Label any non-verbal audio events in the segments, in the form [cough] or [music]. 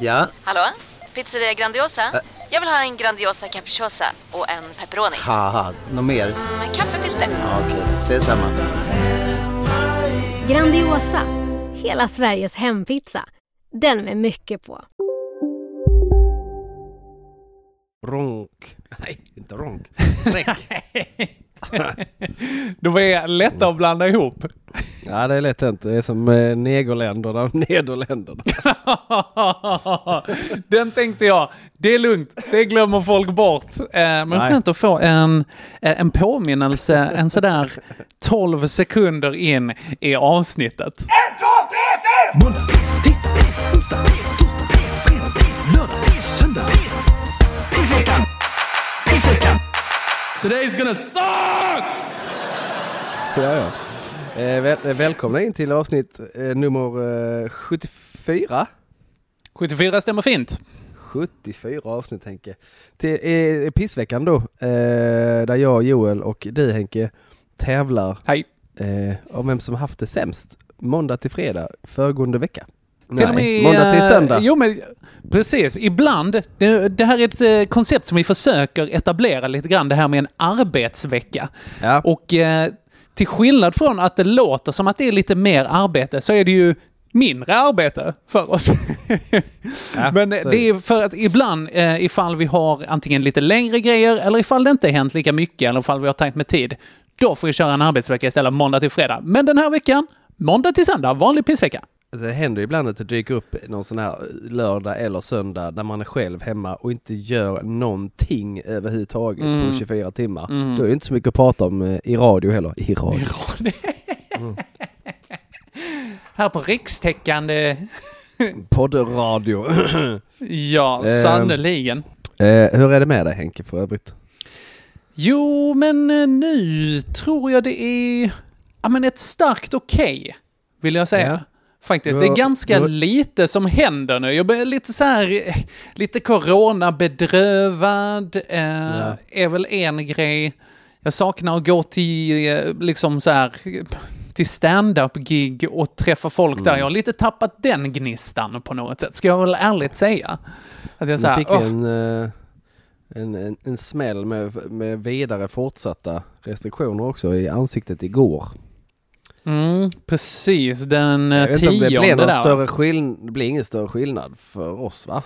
Ja, Hallå? Pizzeria Grandiosa? Jag vill ha en Grandiosa capriciosa och en pepperoni. något mer? Med kaffefilter. Ja, Okej, ses samma. Grandiosa, hela Sveriges hempizza. Den med mycket på. Ronk. Nej, inte ronk. [laughs] Räck. [laughs] De är lätta att blanda ihop. ja, det är lätt hänt. Det är som eh, negerländerna och [laughs] nederländerna. [laughs] Den tänkte jag, det är lugnt, det glömmer folk bort. Eh, Men Nej. skönt att få en, eh, en påminnelse en sådär 12 sekunder in i avsnittet. Måndag, tisdag, Today's gonna suck! ja, ja. Eh, väl, eh, välkomna in till avsnitt eh, nummer eh, 74. 74 stämmer fint. 74 avsnitt Henke. Till eh, pissveckan då. Eh, där jag, Joel och du Henke tävlar Hej. eh, om vem som haft det sämst. Måndag till fredag föregående vecka. Till och Nej, med, måndag till eh, söndag. Jo men precis, ibland. Det, det här är ett eh, koncept som vi försöker etablera lite grann, det här med en arbetsvecka. Ja. Och eh, till skillnad från att det låter som att det är lite mer arbete så är det ju mindre arbete för oss. Ja, [laughs] Men det är för att ibland, eh, ifall vi har antingen lite längre grejer eller ifall det inte hänt lika mycket eller ifall vi har tajt med tid, då får vi köra en arbetsvecka istället, måndag till fredag. Men den här veckan, måndag till söndag, vanlig pissvecka. Alltså, det händer ibland att det dyker upp någon sån här lördag eller söndag när man är själv hemma och inte gör någonting överhuvudtaget Mm. på 24 timmar. Mm. Då är det inte så mycket att prata om eh, i radio heller. I radio. [laughs] Här på rikstäckande... Poddradio. [clears throat] Ja, Ehm. sannerligen. eh, hur är det med dig Henke för övrigt? Jo, men eh, nu tror jag det är ja, men ett starkt okej, vill jag säga. Ja. Faktiskt. Det är ganska lite som händer nu. Jag blir lite så här, lite coronabedrövad, eh, Ja. är väl en grej. Jag saknar att gå till, eh, liksom så här, till stand-up-gig och träffa folk Mm. där. Jag har lite tappat den gnistan på något sätt, ska jag väl ärligt säga. Att jag så här, fick vi en, eh, en, en, en smäll med, med vidare fortsatta restriktioner också i ansiktet igår. Mm, precis, den Jag eh, inte om det tionde blir där. större det blir ingen större skillnad för oss va?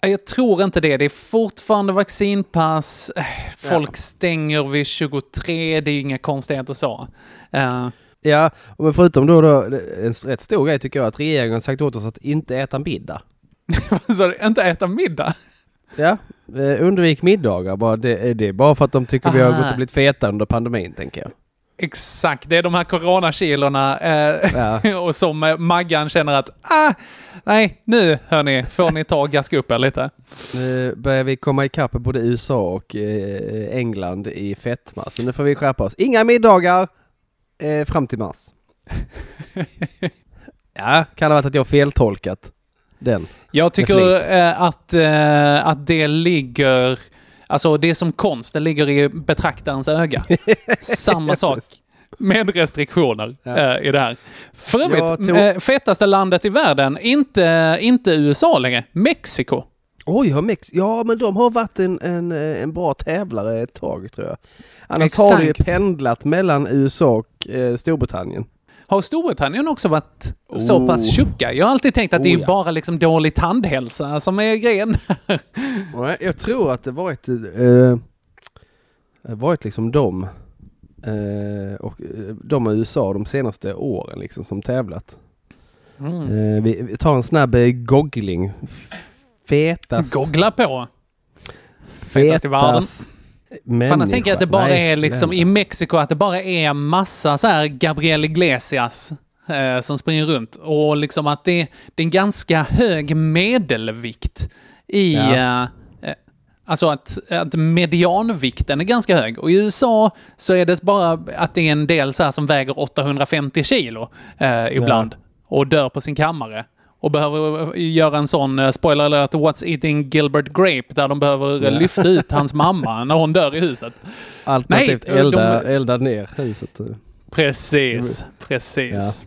Jag tror inte det. Det är fortfarande vaccinpass. Eh, Folk stänger vid 23. Det är inga konstigheter så. Eh, Ja, men förutom då, då en rätt stor grej tycker jag att regeringen sagt åt oss att inte äta middag. [laughs] så inte äta middag. Ja, undvik middagar bara. Det, är det är bara för att de tycker vi har Aha. gått och blivit feta under pandemin tänker jag. Exakt, det är de här coronakilorna eh, Ja. [laughs] och som eh, Maggan känner att ah, nej, nu hörni, får ni ta och gaska upp er lite. Nu börjar vi komma ikapp både USA och eh, England i fetma. Så nu får vi skärpa oss. Inga middagar eh, fram till mars. [laughs] Ja, kan ha varit att jag feltolkat den. Jag tycker eh, att, eh, att det ligger, alltså det är som konst, det ligger i betraktarens öga. [laughs] Samma sak med restriktioner Ja. eh, i det här. För övrigt, tog- eh, fetaste landet i världen, inte, inte USA längre, Mexiko. Oj, har Mex ja men de har varit en, en, eh, en bra tävlare ett tag tror jag. Annars har det ju Exakt. pendlat mellan USA och eh, Storbritannien. Har Storbritannien också varit så Oh. pass tjocka? Jag har alltid tänkt att det Oh, är ja. bara liksom dålig tandhälsa som är grejen. [laughs] Jag tror att det varit, eh, varit liksom de eh, och eh, de och USA de senaste åren liksom som tävlat. Mm. Eh, vi, vi tar en snabb eh, googling. Fetast, Googla på. Fetast i världen. För annars tänker jag att det bara Nej, är liksom vänta. i Mexiko att det bara är massa så här Gabriel Iglesias eh, som springer runt. Och liksom att det, det är en ganska hög medelvikt i... Ja. eh, eh, Alltså att, att medianvikten är ganska hög. Och i USA så är det bara att det är en del så som väger 850 kilo eh, ibland och dör på sin kammare. Och behöver göra en sån, eh, spoiler alert, What's Eating Gilbert Grape, där de behöver eh, Ja. lyfta ut [laughs] hans mamma när hon dör i huset. Alternativt Nej, elda, de- elda ner huset. Precis, precis.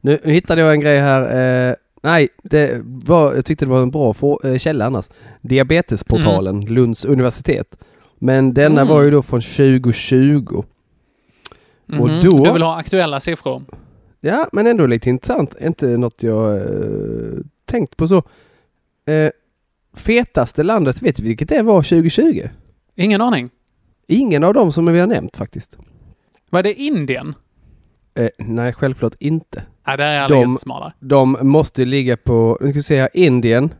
Nu hittade jag en grej här. Eh, nej, det var, jag tyckte det var en bra eh, källa annars. Diabetesportalen, Lunds universitet. Men denna Mm. var ju då från 2020. Och Mhm. då... Du vill ha aktuella siffror? Ja, men ändå lite intressant. Inte något jag eh, tänkt på så. Eh, fetaste landet, vet du vilket det var 2020? Ingen aning. Ingen av dem som vi har nämnt faktiskt. Var det Indien? Eh, nej, självklart inte. Ja, där är alla De-. De måste ligga på, nu ska vi här, Indien.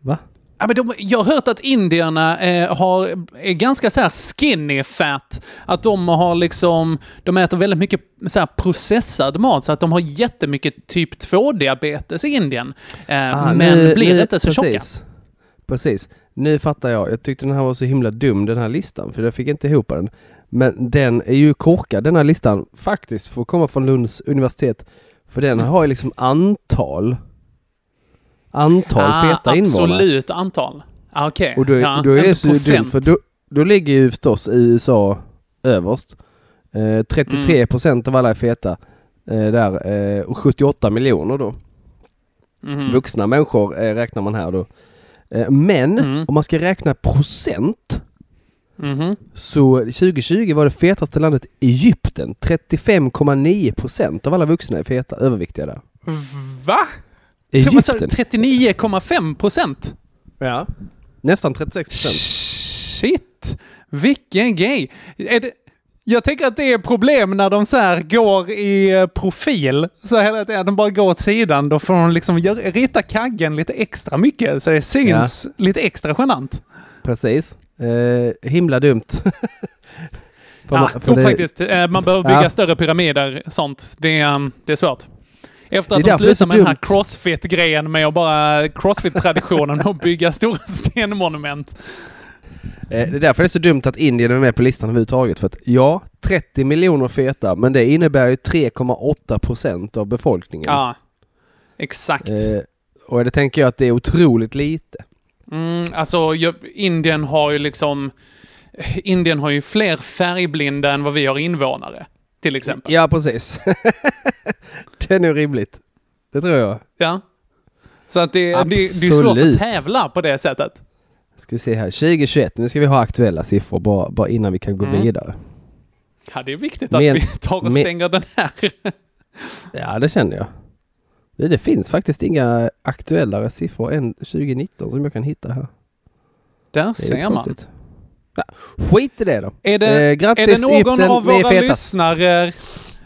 Va? Ja, men de, jag har hört att indierna eh, har, är ganska så här skinny fat. Att de har liksom, de äter väldigt mycket så här processad mat så att de har jättemycket typ 2-diabetes i Indien. Eh, Ah, men nu- blir nu- inte så tjocka. precis. Precis. Nu fattar jag. Jag tyckte den här var så himla dum den här listan för jag fick inte ihop den. Men den är ju korkad den här listan faktiskt för att komma från Lunds universitet. För den har ju liksom antal antal ah, feta invånare. Absolut antal. Ah, Okej. Och då, ja, då är det så dumt för då, då ligger ju förstås i USA överst. Eh, 33 Mm. procent av alla är feta. Eh, där, eh, och 78 miljoner då. Mhm. Vuxna människor eh, räknar man här då. Eh, men Mm. om man ska räkna procent Mhm. så 2020 var det fetaste landet Egypten. 35,9 procent av alla vuxna är feta, överviktiga där. Va? Vad sa du? Egypten? 39,5 procent? Ja. Nästan 36 procent. Shit! Vilken grej! Är det, jag tänker att det är problem när de så här går i eh, profil. Så hela tiden, de bara går åt sidan. Då får de liksom rita kaggen lite extra mycket så det syns lite extra genant. Precis. Eh, himla dumt. [laughs] För Ja, man- för det-. Eh, Man behöver bygga Ja. större pyramider, sånt. Det um, det är svårt. Efter att de slutar med den här dumt. crossfit-grejen med att bara crossfit-traditionen och bygga stora [laughs] stenmonument. Eh, Det är därför det är så dumt att Indien är med på listan överhuvudtaget. För att ja, 30 miljoner feta, men det innebär ju 3,8 procent av befolkningen. Ja, exakt. Eh, och det tänker jag att det är otroligt lite. Mm, alltså, Indien har ju liksom... Indien har ju fler färgblinda än vad vi har invånare, till exempel. Ja, precis. [laughs] det är nog rimligt. Det tror jag. Ja. Så att det, det, det är svårt att tävla på det sättet. Ska vi se här, 2021, nu ska vi ha aktuella siffror bara, bara innan vi kan gå Mm. vidare. Ja, det är viktigt att Men- vi tar och men- stänger den här. [laughs] Ja, det känner jag. Det, det finns faktiskt inga aktuellare siffror än 2019 som jag kan hitta här. Där ser man. konstigt. Skit i det då. Är det, Eh, grattis, är det någon Egypten, av våra lyssnare...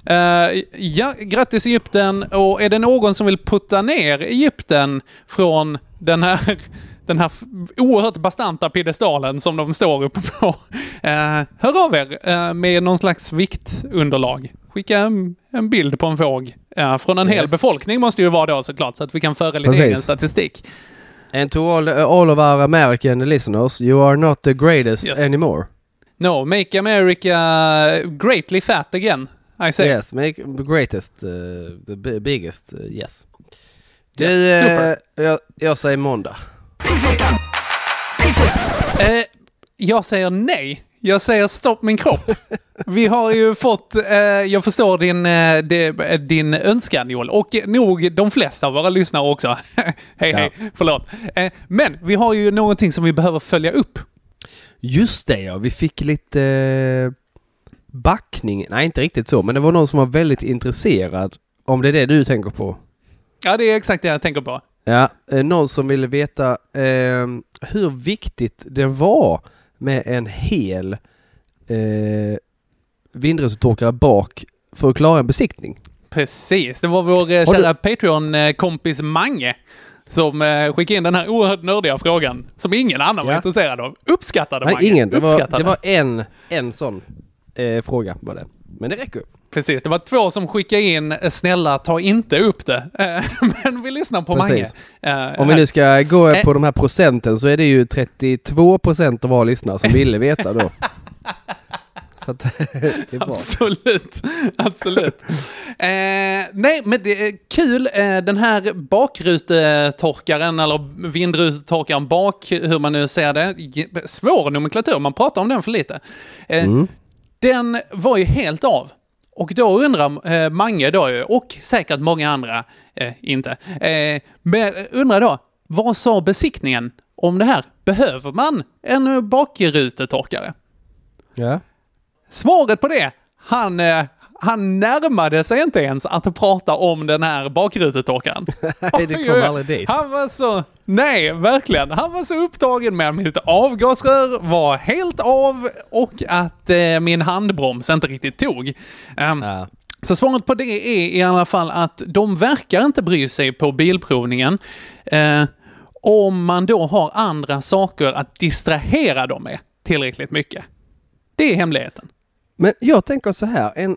eh, ja, grattis Egypten. Och är det någon som vill putta ner Egypten från den här, [laughs] den här oerhört bastanta piedestalen som de står uppe på? Uh, hör av er eh, med någon slags viktunderlag. Skicka en, en bild på en våg. eh, från en hel Yes. befolkning måste ju vara då såklart, så att vi kan föra lite Precis. egen statistik. And to all, all of our American listeners, you are not the greatest Yes. anymore. No, make America greatly fat again, I say. Yes, make the greatest, uh, the bi- biggest, uh, yes. Du, Yes, super. eh, jag, jag säger måndag. Eh, jag säger nej. Jag säger stopp min kropp. [laughs] Vi har ju fått, eh, jag förstår din, eh, det- din önskan Joel, och nog de flesta av våra lyssnare också. [laughs] hej hej, förlåt. Eh, men vi har ju någonting som vi behöver följa upp. Just det ja, vi fick lite eh, backning. Nej, inte riktigt så, men det var någon som var väldigt intresserad. Om det är det du tänker på. Ja, det är exakt det jag tänker på. Ja, eh, någon som ville veta eh, hur viktigt det var med en hel eh, vindrutetorkare bak för att klara en besiktning. Precis, det var vår eh, du- kära Patreon-kompis Mange som eh, skickade in den här oerhört nördiga frågan som ingen annan var Ja. intresserad av. Uppskattade Nej, Mange. ingen. Det var, det var en, en sån eh, fråga var det. Men det räcker. Precis, det var två som skickade in eh, “Snälla, ta inte upp det”. Eh, [laughs] Men vi lyssnar på Mange. Precis. Eh, Om vi nu ska gå på de här procenten så är det ju 32 procent av våra lyssnare som ville veta då. [laughs] Så att [laughs] det är bra. Absolut, absolut. Eh, nej, men det är kul. Eh, den här bakrutetorkaren, eller vindrutetorkaren bak, hur man nu ser det. Svår nomenklatur, man pratar om den för lite. Eh, Den var ju helt av. Och då undrar eh, Mange då, ju, och säkert många andra, eh, inte, eh, men undrar då, vad sa besiktningen om det här? Behöver man en bakrutetorkare? Ja. Svaret på det, han, eh, han närmade sig inte ens att prata om den här bakrutetorkaren. [laughs] Nej, det kom aldrig dit. Han var så, nej, verkligen. Han var så upptagen med att mitt avgasrör var helt av och att eh, min handbroms inte riktigt tog. Ehm, Ja. så svaret på det är i alla fall att de verkar inte bry sig på bilprovningen. Eh, om man då har andra saker att distrahera dem med tillräckligt mycket. Det är hemligheten. Men jag tänker så här, en,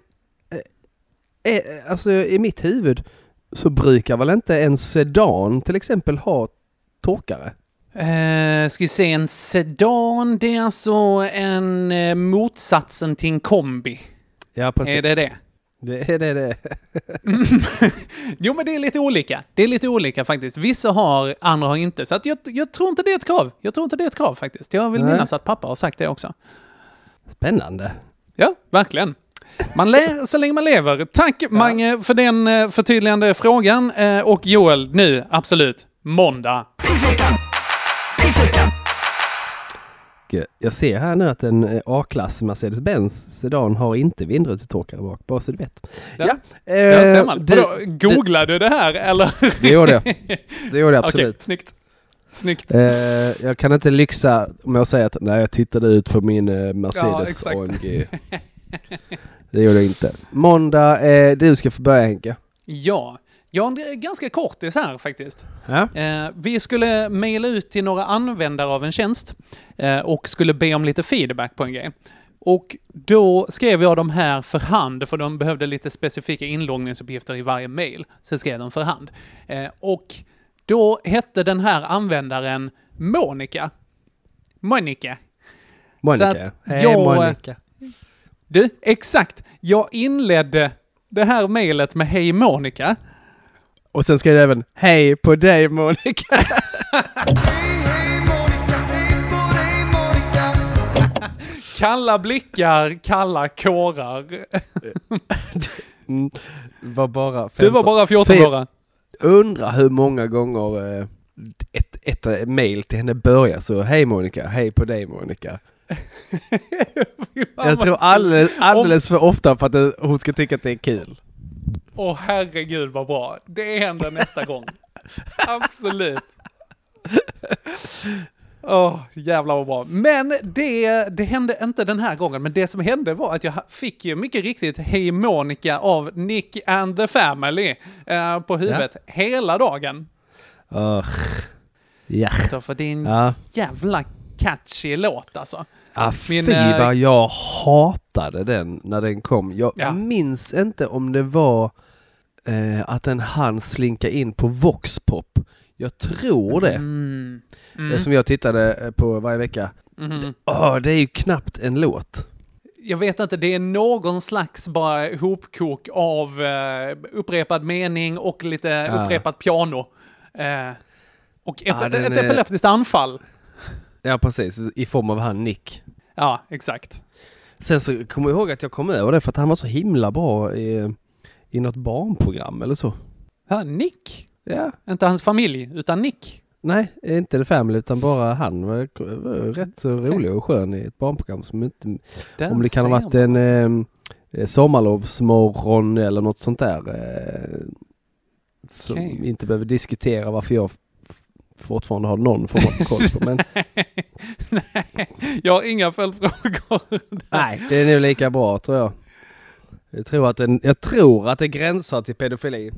eh, eh, alltså i mitt huvud så brukar väl inte en sedan till exempel ha torkare? Eh, ska vi se, en sedan, det är alltså en eh, motsatsen till en kombi. Ja, precis. Är det det? Det är det. det. [laughs] Jo, men det är lite olika. Det är lite olika faktiskt. Vissa har, andra har inte. Så jag, jag tror inte det är ett krav. Jag tror inte det är ett krav faktiskt. Jag vill Nej. minnas att pappa har sagt det också. Spännande. Ja, verkligen. Man lär så länge man lever. Tack Mange för den eh, förtydligande frågan. Eh, och Joel, nu absolut, måndag. Jag ser här nu att en eh, A-klass Mercedes-Benz sedan har inte vindrutetorkare bak, bara så du vet. Ja. Ja, Där ser man. det- Vadå, Googlade du det här eller? Det gjorde jag. Det gjorde jag [laughs] Okej, absolut. snyggt. Snyggt. Eh, jag kan inte lyxa med att säga att nej, jag tittade ut på min Mercedes exakt. AMG. [laughs] Det gjorde jag inte. Måndag, eh, du ska få börja Henke. Ja, jag har en ganska kortis här faktiskt. Ja. Eh, vi skulle mejla ut till några användare av en tjänst eh, och skulle be om lite feedback på en grej. Och då skrev jag de här för hand, för de behövde lite specifika inloggningsuppgifter i varje mejl. Så jag skrev dem för hand. Eh, och då hette den här användaren Monica. Monica. Monica. Hej jag- Monica. Du, exakt. Jag inledde det här mejlet med Hej Monica. Och sen skrev jag även Hej på dig Monica. [laughs] Kalla blickar, kalla kårar. Mm, var bara Du var 15. bara 14 För- år. Undrar hur många gånger eh, ett, ett mail till henne börjar så Hej Monica, hej på dig Monica. [laughs] Jag tror alldeles, alldeles för ofta för att det, hon ska tycka att det är kul. Åh herregud vad bra. Det händer nästa gång. [laughs] Absolut. Åh, jävlar vad bra. Men det, det hände inte den här gången. Men det som hände var att jag fick ju mycket riktigt Hej Monica av Nick and the Family eh, på huvudet hela dagen. Ja. Så för en Ja. jävla catchy låt alltså. Ah, Min, fy eh, vad jag hatade den när den kom. Jag Ja. minns inte om det var eh, att den hann slinka in på Voxpop. Jag tror det. Mm. Det som jag tittade eh, på varje vecka. Mhm. Åh, det är ju knappt en låt. jag vet inte, det är någon slags bara hopkok av eh, upprepad mening och lite Ja. upprepat piano. Eh, och ett, den ett är- epileptiskt anfall. Ja, precis. I form av han Nick. Ja, exakt. Sen så kommer jag ihåg att jag kom över det för att han var så himla bra i, i något barnprogram eller så. Ja, Nick. Ja. Inte hans familj, utan Nick. Nej, inte The Family utan bara han var, var rätt så rolig och skön i ett barnprogram som inte... Den om det kan ha varit en alltså. eh, sommarlovsmorgon eller något sånt där. Eh, som vi inte behöver diskutera varför jag fortfarande har någon form av koll på. Men [laughs] Nej, jag har inga följdfrågor. nej, det är nog lika bra tror jag. Jag tror att, den, jag tror att det gränsar till pedofili.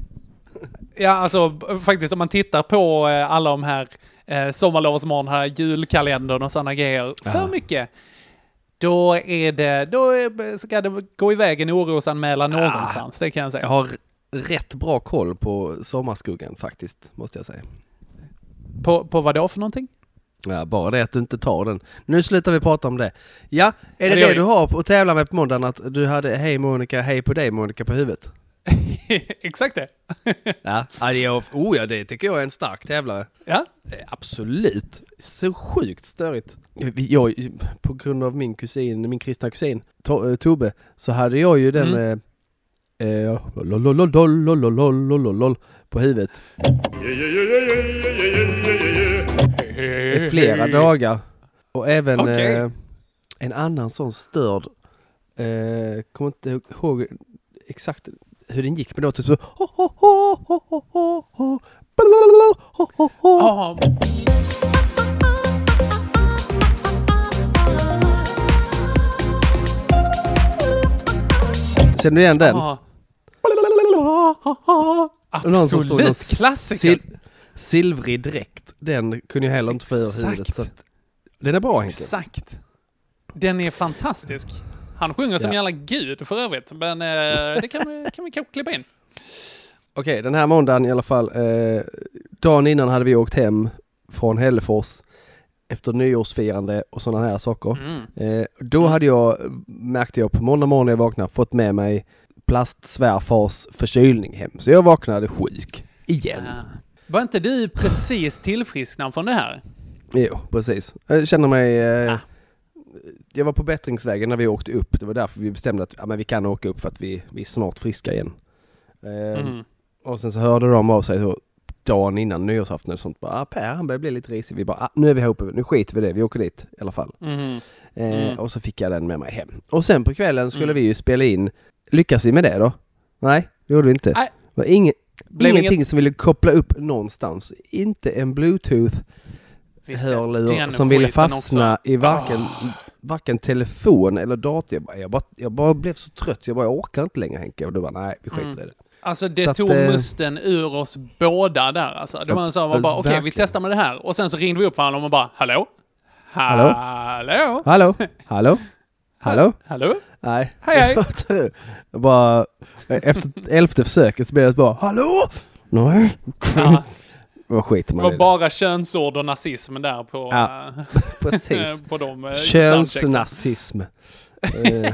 Ja, alltså faktiskt om man tittar på eh, alla de här eh, sommarlovsmorgon, här julkalendern och sådana grejer. För Ja. mycket. Då är det, då ska det gå iväg en orosanmälan någonstans, det kan jag Jag säga. har rätt bra koll på sommarskuggan faktiskt, måste jag säga. På, på vad då för någonting? Ja, bara det att du inte tar den. Nu slutar vi prata om det. Ja, är det det det du har på att tävla med på måndagen? Att du hade hej Monica, hej på dig Monica på huvudet? Exakt det. Ja, är, oh ja, det tycker jag är en stark tävlare. Ja. Eh, Absolut. Så sjukt störigt. Jag, på grund av min kusin, min kristna kusin To- eh, Tobbe, så hade jag ju den Mm. eh, eh, lolololololololololol på huvudet i flera dagar. Och även Okej. eh, en annan sån störd, eh, kommer inte ihåg exakt hur den gick, men det var typ så Känner du igen den? Absolut klassiker. sil- silvrig dräkt. Den kunde jag heller inte få ur huvudet. Så att, den är bra Henke. Exakt. Den är fantastisk. Han sjunger som Ja. jävla gud för övrigt, men eh, det kan vi, kan vi kanske klippa in. Okej, den här måndagen i alla fall. Eh, dagen innan hade vi åkt hem från Hällefors efter nyårsfirande och sådana här saker. Mm. Eh, då hade jag, märkte jag på måndag morgon när jag vaknade, fått med mig plastsvärfars förkylning hem. Så jag vaknade sjuk. Igen. Ja. Var inte du precis tillfrisknad från det här? Jo, precis. Jag känner mig... Eh, Ah. Jag var på bättringsvägen när vi åkte upp. Det var därför vi bestämde att ja, men vi kan åka upp för att vi, vi är snart friska igen. Eh, Mm. Och sen så hörde de av sig så dagen innan nyårsafton och sånt. Bara, ah, per han börjar bli lite risig. Vi bara, ah, nu är vi ihop, nu skiter vi det, vi åker dit i alla fall. Mhm. Eh, Mm. Och så fick jag den med mig hem. Och sen på kvällen skulle Mm. vi ju spela in. Lyckas vi med det då? Nej, det gjorde vi inte. Nej. Det var ingen, Blev ingenting inget- som ville koppla upp någonstans. Inte en bluetooth hörlur som ville fastna också. i varken, varken telefon eller dator. Jag bara, jag, bara, jag bara blev så trött. Jag bara, jag orkar inte längre Henke. Och du bara, nej vi skiter Mm. i det. Alltså det Så att, tog eh, musten ur oss båda där alltså. Det var så, man bara, okej vi verkligen. testar med det här. Och sen så ringde vi upp varandra och man bara, hallå? Hallå? Hallå? Hallå? [laughs] Hallå? Hallå? Nej. Hej, hej. [laughs] Bara, efter elfte försöket så blev det bara, hallå? Nej. Ja, Vad skiter det man var i. bara könsord och nazism där på, Ja, [laughs] Precis. på de eh. Könsnazism. Eh, [laughs]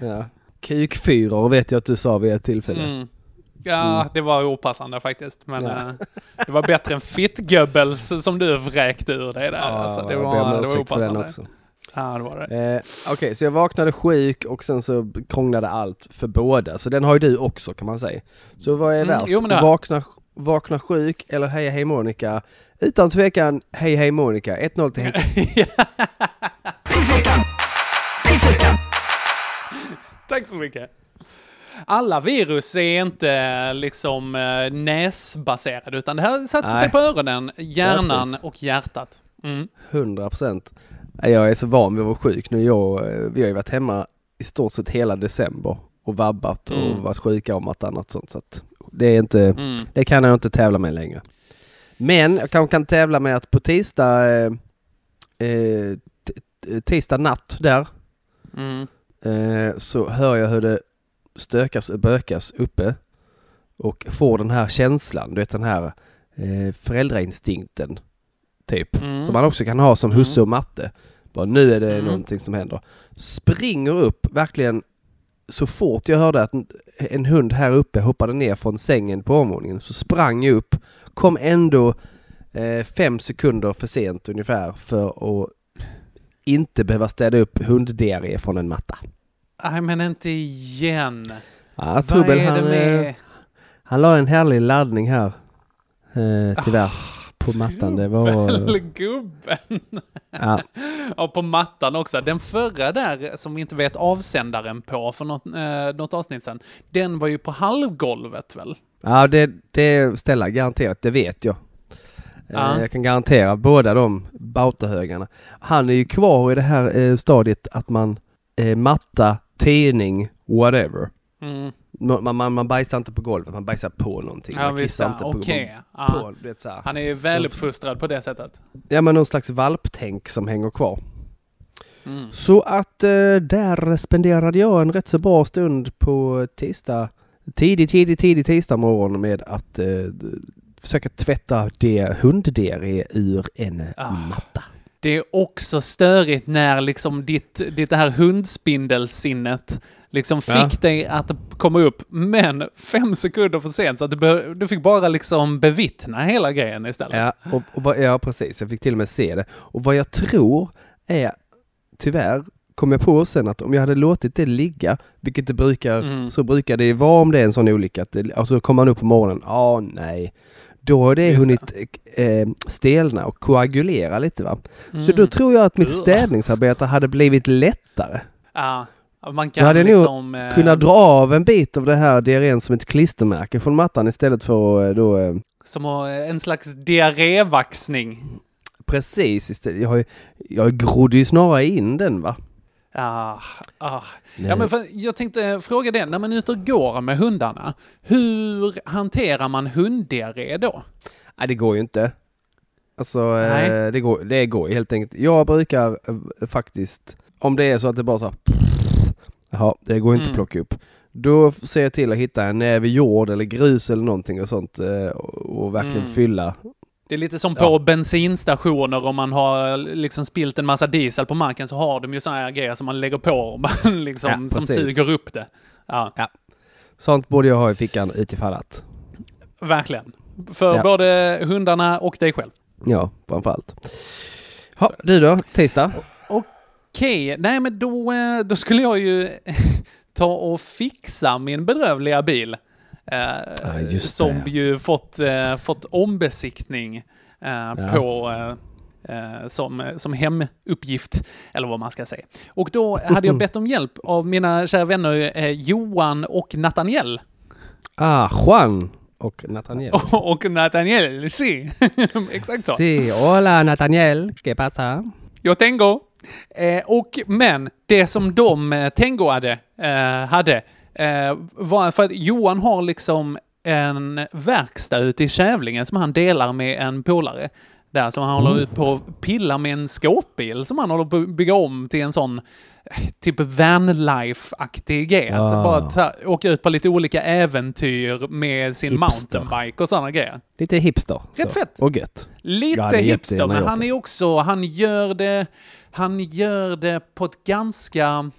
ja. Kukfyror vet jag att du sa vid ett tillfälle. Mm. Ja, det var opassande faktiskt. Men Ja. eh, det var bättre än fittgöbbels som du vräkte ur dig där. Ja, alltså, det var, det var ursäkt för den opassande. också. Ja, det var det. Eh, Okej, så jag vaknade sjuk och sen så krånglade allt för båda. Så den har ju du också kan man säga. Så vad är Mm, värst? jo, vakna, vakna sjuk eller hej hej Monica? Utan tvekan hej hej Monica. 1-0 till Henke. [laughs] Tack så mycket. Alla virus är inte liksom eh, näsbaserade, utan det här sätter sig på öronen, hjärnan precis. och hjärtat. Mm. 100 procent. Jag är så van vid att vara sjuk nu. Jag, vi har ju varit hemma i stort sett hela december och vabbat och Mm. varit sjuka om annat sånt. Så det, är inte, Mm. det kan jag inte tävla med längre. Men jag kanske kan tävla med att på tisdag, eh, eh, tisdag natt där, Mm. eh, så hör jag hur det stökas och bökas uppe och får den här känslan, du vet den här eh, föräldrainstinkten typ, Mm. som man också kan ha som husse och matte. Bara nu är det Mm. någonting som händer. Springer upp verkligen så fort jag hörde att en, hund här uppe hoppade ner från sängen på omvåningen så sprang jag upp, kom ändå eh, fem sekunder för sent ungefär för att inte behöva städa upp hunddiarré från en matta. Nej, men inte igen. Ja, Trubbel han, eh, han la en härlig laddning här. Eh, tyvärr. Ah, på mattan. Det var... Gubben. Ja, [laughs] Ja, på mattan också. Den förra där, som vi inte vet avsändaren på för något, eh, något avsnitt sen, den var ju på halvgolvet väl? ja det, det ställer garanterat, det vet jag. Eh, Ja. Jag kan garantera båda de bautahögarna. Han är ju kvar i det här eh, stadiet att man eh, matta, tidning, whatever. Mm. Man, man, man bajsar inte på golvet, man bajsar på någonting. Ja, man visst. kissar inte på, på, på vet. Han är ju väluppfostrad på det sättet. Ja men någon slags valptänk som hänger kvar. Mm. Så att eh, där spenderade jag en rätt så bra stund på tisdag, tidig, tidig, tidig tisdag morgon med att eh, försöka tvätta det hunddiarré ur en Ah. matta. Det är också störigt när liksom ditt, ditt det här hundspindelsinnet liksom fick Ja. dig att komma upp, men fem sekunder för sent. Så att du, du fick bara liksom bevittna hela grejen istället. Ja, och, och, ja, precis. Jag fick till och med se det. Och vad jag tror är, tyvärr, kom jag på sen att om jag hade låtit det ligga, vilket det brukar, Mm. så brukar det vara om det är en sån olycka, att det, alltså kommer man upp på morgonen, ja nej, då har det Just hunnit eh, stelna och koagulera lite va. Så Mm. då tror jag att mitt städningsarbete hade blivit lättare. Ja, man kan hade jag nog liksom... eh, kunnat dra av en bit av det här diarrén som ett klistermärke från mattan istället för att eh, då eh, Som har en slags diarrévaxning. Precis, istället. Jag, jag grodde ju snarare in den va. Ah, ah. Nej. Ja, men jag tänkte fråga det, när man är ute och går med hundarna, hur hanterar man hunddiarré då? Nej, det går ju inte. Alltså, eh, det, går, det går helt enkelt. Jag brukar eh, faktiskt, om det är så att det bara så här, Jaha, det går inte Mm. att plocka upp. Då ser jag till att hitta en näve jord eller grus eller någonting och sånt eh, och, verkligen Mm. fylla. Det är lite som på Ja. bensinstationer om man har liksom spilt en massa diesel på marken så har de ju sådana här grejer som man lägger på och man [laughs] liksom, Ja, som suger upp det. Ja, Sånt borde jag ha i fickan utifall att. verkligen. För Ja. både hundarna och dig själv. Ja, framförallt. Ja, du då? Tisdag? Okej, nej men då, eh, då skulle jag ju [laughs] ta och fixa min bedrövliga bil. Eh, det, som ja. ju fått, eh, fått ombesiktning eh, Ja. på eh, eh, som, som hemuppgift, eller vad man ska säga. Och då hade jag [laughs] bett om hjälp av mina kära vänner Johan och Nathaniel. Ah, Juan och Nathaniel. [laughs] och Nathaniel, sí. Exakt så. Sí, hola Nathaniel, ¿qué pasa? Jag tengo. Eh, och, men det som de eh, eh, hade eh, var för att Johan har liksom en verkstad ute i Kävlingen som han delar med en polare. Där som han håller på att pilla med en skåpbil som han håller på att bygga om till en sån eh, typ vanlife-aktig grej. Ah. bara ta, åka ut på lite olika äventyr med sin Hipster. mountainbike och sådana grejer. Lite hipster. Rätt så. fett. Och gött. Lite hipster, men han är också, han gör det, han gör det på ett ganska,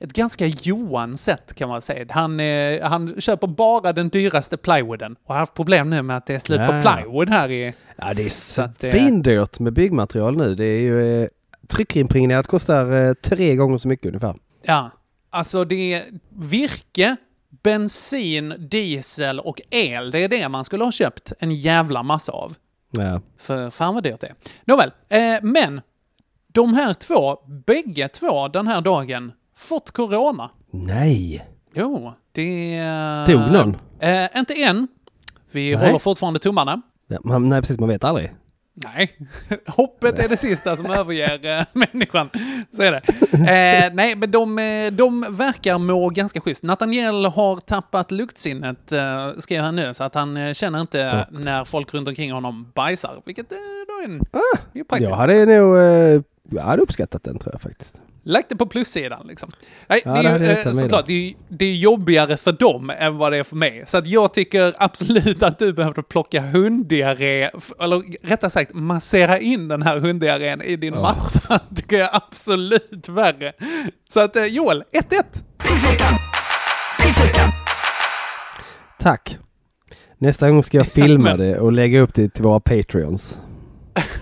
ett ganska Johan-sätt kan man säga. Han, eh, han köper bara den dyraste plywooden och har haft problem nu med att det är slut på Ja. plywood här i... Ja, det är Så svindyrt med byggmaterial nu. Det är ju... Eh, tryckimpregnerat kostar eh, tre gånger så mycket ungefär. Ja, alltså det är virke, bensin, diesel och el. Det är det man skulle ha köpt en jävla massa av. Ja. För fan vad dyrt det är. Nåväl, eh, men de här två, bägge två den här dagen, fått corona. Nej! Jo, det... Dog någon? Eh, inte än. Vi Nej. håller fortfarande tummarna. Ja, man, nej, precis. Man vet aldrig. Nej, [laughs] hoppet är det sista som överger eh, [laughs] människan. Så är det. Eh, nej, men de, de verkar må ganska schysst. Nathaniel har tappat luktsinnet, eh, skrev han nu, så att han känner inte när folk runt omkring honom bajsar. Vilket då är, en, det är praktiskt. Jag hade nog... Jag hade uppskattat den tror jag faktiskt. Lagt det på plussidan liksom. Nej, Ja, det det är ju, eh, såklart, det är, det är jobbigare för dem än vad det är för mig. Så att jag tycker absolut att du behövde plocka hunddiarré, eller rättare sagt massera in den här hunddiarrén i din matta. [laughs] tycker jag absolut värre. Så att eh, Joel, 1-1. Tack! Nästa gång ska jag [laughs] filma det och lägga upp det till våra Patreons.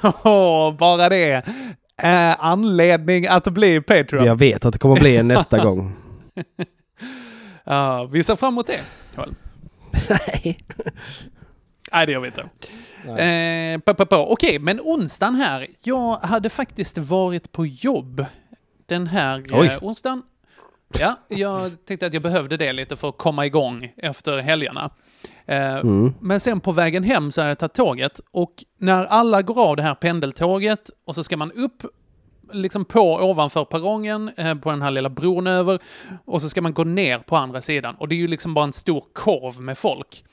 [laughs] Åh, bara det är anledning att bli Patreon. Jag vet att det kommer bli en nästa gång. [laughs] Ja, vi ser fram emot det, Joel. Nej. Nej, det gör vi inte. Eh, på, på, på. Okej, men onsdagen här. Jag hade faktiskt varit på jobb den här Oj. eh, onsdagen. Ja, jag tänkte att jag behövde det lite för att komma igång efter helgerna. Eh, Mm. Men sen på vägen hem så har jag tagit tåget och när alla går av det här pendeltåget och så ska man upp liksom på ovanför perrongen eh, på den här lilla bron över och så ska man gå ner på andra sidan och det är ju liksom bara en stor korv med folk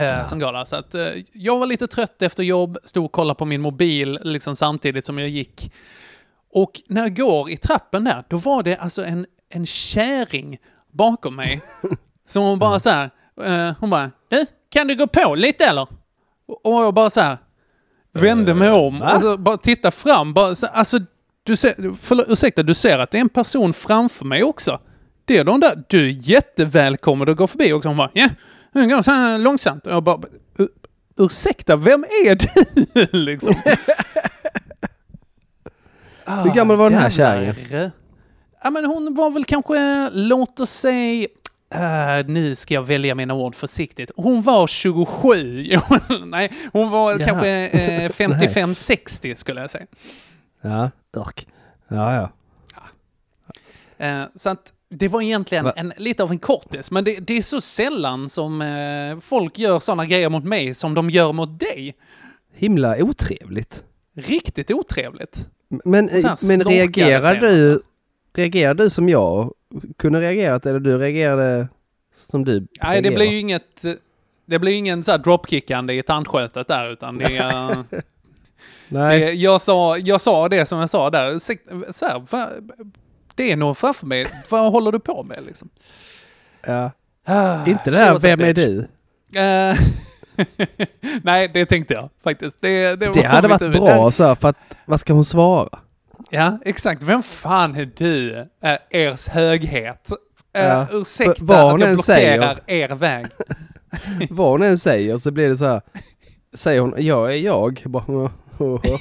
eh, som går där. Så att eh, jag var lite trött efter jobb, stod och kollade på min mobil liksom samtidigt som jag gick. Och när jag går i trappen där, då var det alltså en, en käring bakom mig. [laughs] Som bara så här, hon bara, du, kan du gå på lite eller? Och jag bara så här, vände mig om och så bara titta fram. Bara, så, alltså, du ser, förlåt, ursäkta, du ser att det är en person framför mig också. Det är de där, du är jättevälkommen att gå förbi också. Hon bara, ja, hon går så här långsamt. Och jag bara, "Ur- ursäkta, vem är du? [laughs] liksom. Hur gammal var den här jävlar. kärringen? Ja, men hon var väl kanske, låt oss säga, eh, nu ska jag välja mina ord försiktigt. Hon var 27. [laughs] Nej, hon var Jaha. kanske eh, [laughs] 55-60 skulle jag säga. Ja, örk. Ja, ja. Eh, så att det var egentligen Va? en, lite av en kortis, men det, det är så sällan som folk gör sådana grejer mot mig som de gör mot dig. Himla otrevligt. Riktigt otrevligt. Men, men reagerar sen, du, reagerar du som jag kunde reagerat eller du reagerade som du Nej, det blir ju inget... Det blir ingen så här dropkickande i tandskötet där, utan det är... [laughs] Nej, det, jag, sa, jag sa det som jag sa där. Så här, va, det är någon framför mig. Vad håller du på med liksom? ja. Ah, inte det här, vem är du? Eh, [laughs] Nej, det tänkte jag faktiskt. Det, det, Det hade varit huvud. bra så här, för att vad ska hon svara? Ja, exakt. Vem fan är du, äh, ers höghet? Äh, Ja, Ursäkta vad att jag blockerar er väg. [laughs] Vad hon än säger så blir det så här. Säger hon jag är jag? Bara, [laughs] wow.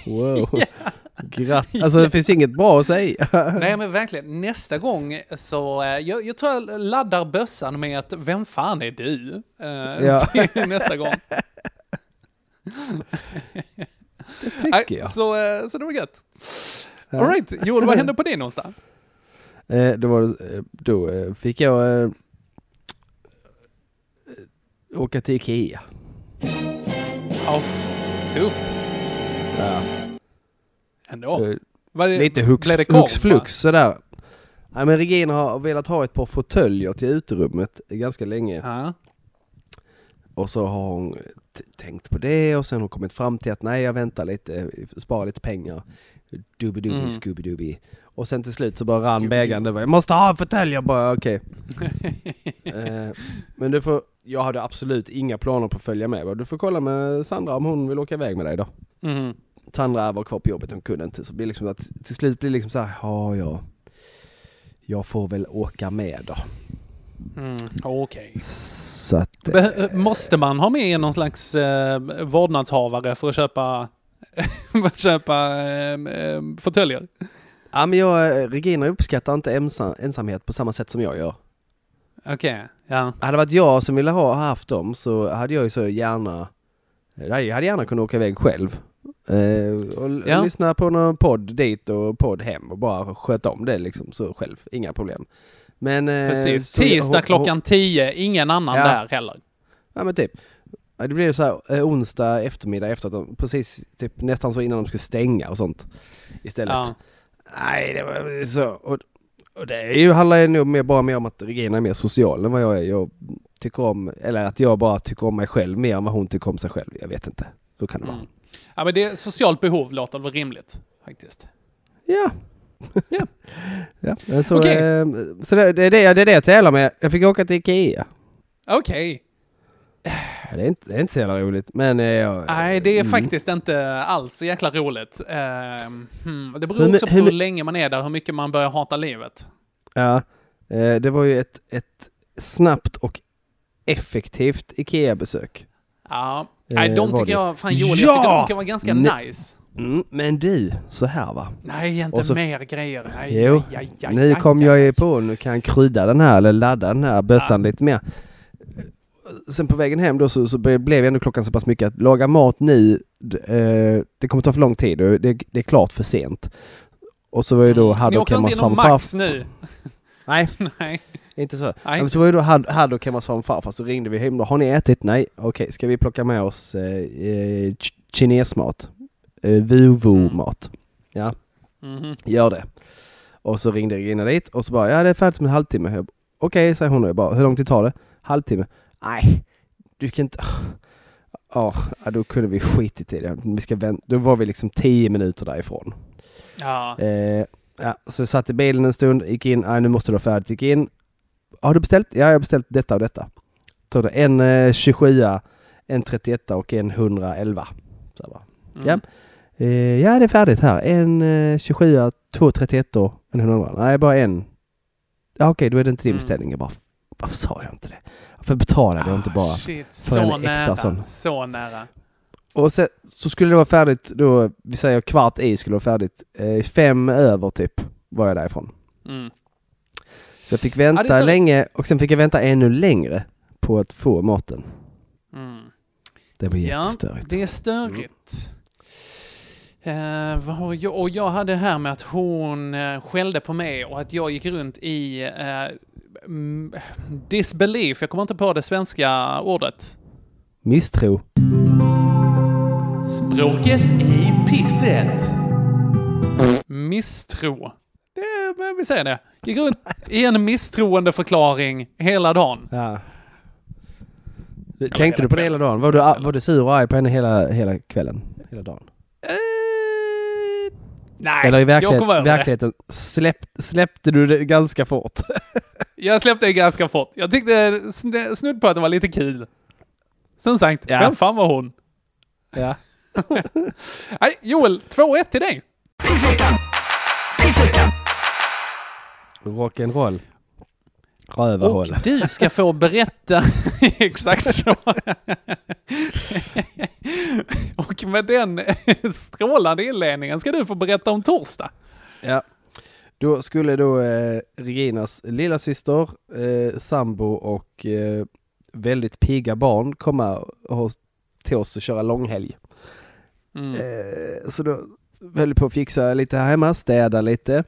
wow. [laughs] Gratt. Alltså det finns inget bra att säga. Nej men verkligen, nästa gång så, eh, jag, jag tror jag laddar bössan med att vem fan är du? Eh, Ja. nästa gång. Det tycker jag. Så, eh, så det var gött. Ja. All right, Joel, vad hände på din onsdag? Eh, då, var det, eh, då eh, fick jag eh, åka till Ikea. Oh, tufft. Ja. Ändå. Eh, Var det, Lite hux, blev det korv, hux flux sådär. Nej men Regina har velat ha ett par fåtöljer till uterummet ganska länge. va? Och så har hon tänkt på det och sen har hon kommit fram till att nej jag väntar lite, sparar lite pengar. Dubi-dubi, Mm. scooby-dubi. Och sen till slut så bara rann bägaren över. Jag måste ha en fåtölj! Jag bara okej. [laughs] eh, men du får, jag hade absolut inga planer på att följa med. Du får kolla med Sandra om hon vill åka iväg med dig då. Mm. Sandra var kvar på jobbet, hon kunde inte. Så blir det liksom att till slut blir det liksom så här, ja ja. Jag får väl åka med då. Mm. Okej. Så att... Be- Måste man ha med någon slags eh, vårdnadshavare för att köpa, [laughs] att köpa eh, eh, fåtöljer? Ja men jag, Regina uppskattar inte ensam, ensamhet på samma sätt som jag gör. Okej, ja. Hade det varit jag som ville ha haft dem så hade jag ju så gärna Jag hade gärna kunnat åka iväg själv. Eh, och Ja. lyssna på någon podd dit och podd hem och bara sköta om det liksom så själv. Inga problem. Men... eh, Precis. Tisdag hon- klockan 10, ingen annan Ja. där heller. Ja men typ. Ja, Det blir så här eh, onsdag eftermiddag efter att de, precis typ nästan så innan de skulle stänga och sånt. Istället. Ja. Nej det var så. Och, och det är ju, handlar ju nog mer, bara mer om att Regina är mer social än vad jag är. Jag tycker om, eller att jag bara tycker om mig själv mer än vad hon tycker om sig själv. Jag vet inte. Så kan det vara. Mm. Ja, men det är socialt behov låter väl rimligt, faktiskt. Ja. [laughs] Ja. [laughs] ja. Så, Okej. eh, så det, det, är det, det är det jag tävlar med. Jag fick åka till Ikea. Okej. Ja, det, är inte, det är inte så jävla roligt. Men eh, jag, Nej, det är mm. faktiskt inte alls så jäkla roligt. Ehm, hmm. Det beror Hur också på hur hur länge man är där, hur mycket man börjar hata livet. Ja, eh, det var ju ett, ett snabbt och effektivt IKEA-besök. Ja. Eh, Nej, de tycker det. jag, fan Joel, jag Ja! tycker de kan vara ganska Nej. nice. Mm, men du, så här va. Nej, inte så- mer grejer. Nej, Jo, aj, aj, aj, nu aj, kom aj, jag aj. på, nu kan jag krydda den här eller ladda den här bössan lite mer. Sen på vägen hem då så, så blev ändå klockan så pass mycket att laga mat nu, eh, det kommer ta för lång tid och det, det är klart för sent. Och så var ju då Mm. Haddock hemma hos farfar. Max nu? [laughs] Nej, [laughs] Nej. inte så. Nej. Så var ju då Had- Haddock hemma hos farfar farfar så ringde vi hem då. Har ni ätit? Nej. Okej, ska vi plocka med oss eh, eh, ch- kinesmat? Eh, Vuvu-mat. Ja, Mhm. gör det. Och så ringde Regina dit och så bara, ja det är färdigt om en halvtimme. Okej, säger hon och jag bara, hur lång tid tar det? Halvtimme. Nej, du kan inte... Ja, ja, då kunde vi skitit i det. Vi ska vänta. Då var vi liksom tio minuter därifrån. Ja. Eh, ja, så jag satt i bilen en stund, gick in, nej nu måste det vara färdigt, gick in. Har du beställt? Ja, jag har beställt detta och detta. Tog det en eh, 27, en 31 och en 111. Så jag bara, Mm. ja. Eh, ja, det är färdigt här. En eh, 27, två 31 och en 111. Nej, bara en. Ja, okej, då är det inte din Mm. beställning. Jag bara, varför sa jag inte det? Varför betalade jag inte bara? Ah, Shit, för en så extra nära. sån. Så nära. Och sen, så skulle det vara färdigt då, vi säger kvart i skulle det vara färdigt. Eh, fem över typ var jag därifrån. Mm. Så jag fick Ja, vänta störigt. länge och sen fick jag vänta ännu längre på att få maten. Mm. Det var Ja, jättestörigt. det är störigt. Eh, har jag? Och jag hade det här med att hon uh, skällde på mig och att jag gick runt i eh, mm, disbelief. Jag kommer inte på det svenska ordet. Misstro. Språket i pisset. Misstro. Det, men vi säger det. Gick runt i en misstroende förklaring hela dagen. Ja. Tänkte du på det hela dagen? Var du, var du sur och arg på henne hela, hela kvällen? Hela dagen? Nej, Eller i jag verklighet, kom över det. verkligheten släpp, släppte du det ganska fort? [laughs] Jag släppte det ganska fort. Jag tyckte sn- snudd på att det var lite kul. Som sagt, Ja. vem fan var hon? ja. [laughs] Nej, Joel, 2-1 till dig. Rock'n'roll. Och Rövarhål. du ska få berätta [laughs] exakt så. Och med den strålande inledningen ska du få berätta om torsdag. Ja. Då skulle då eh, Reginas lilla syster, eh, sambo och eh, väldigt pigga barn komma hos, till oss och köra långhelg. Mm. Eh, så då höll på att fixa lite här hemma, städa lite.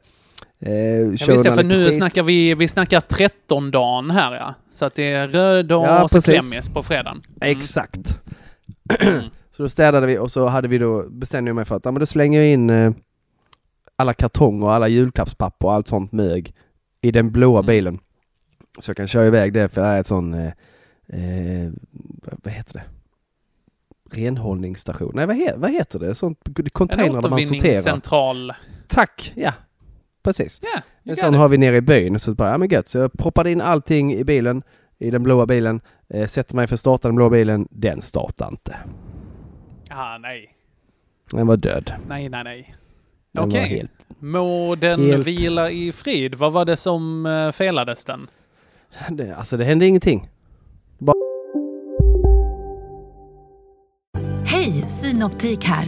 Eh, Ja, visst för nu skit. snackar vi, vi snackar 13 dagen här ja. Så att det är röd dag Ja, och så klämmis på fredagen. Mm. Exakt. Mm. [clears throat] Så då städade vi och så hade vi då, bestämde jag mig för att ja, men då slänger jag in eh, alla kartonger och alla julklappspapper och allt sånt mög i den blåa Mm. bilen. Så jag kan köra iväg det för det här är ett sån, eh, eh, vad heter det? Renhållningsstation? Nej vad, he, vad heter det? Sånt container där man sorterar. återvinningscentral. Tack, ja. Precis. Ja, En sån har vi nere i byn. Så bara, ja men gött. Så jag proppade in allting i bilen, i den blåa bilen. Eh, sätter mig för att starta den blåa bilen. Den startar inte. Ah, nej. Den var död. Nej, nej, nej. Okej. helt... Må den Helt- vila i frid. Vad var det som uh, felades den? Det, alltså det hände ingenting. Hej, Synoptik här.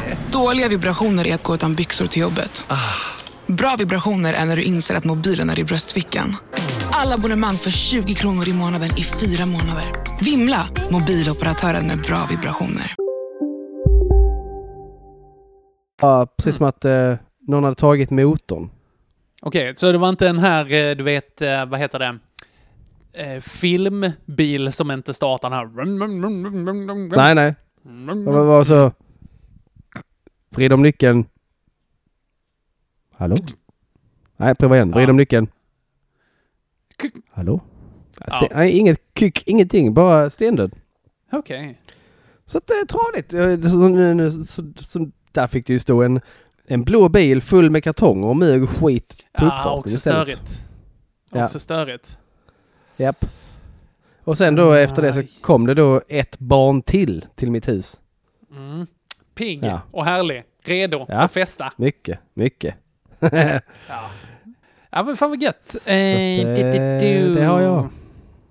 Dåliga vibrationer är att gå utan byxor till jobbet. Bra vibrationer är när du inser att mobilen är i bröstfickan. Alla abonnemang för 20 kronor i månaden i fyra månader. Vimla! Mobiloperatören med bra vibrationer. Ja, precis som att eh, någon hade tagit motorn. Okej, så det var inte en här, eh, du vet, eh, vad heter det? Eh, filmbil som inte startar den här... Nej, nej. Det var, var så... Vrid om nyckeln. Hallå? Nej, prova igen. Vrid Ja. om nyckeln. Hallå? Ja, Ja. Sten, nej, inget kyck, ingenting. Bara stendöd. Okej. Så att det är tradigt. Eh, Så, nu- nu- så, så, där fick det ju stå en, en blå bil full med kartonger och mög och skit på Ja, uppfarten också istället. störigt. Ja. Också störigt. Japp. Och sen då efter det så kom det då ett barn till till mitt hus. Mm. Pigg Ja. och härlig. Redo Ja. att festa. Mycket, mycket. [laughs] Ja, men fan vad gött. Eh, eh, du, du. det har jag.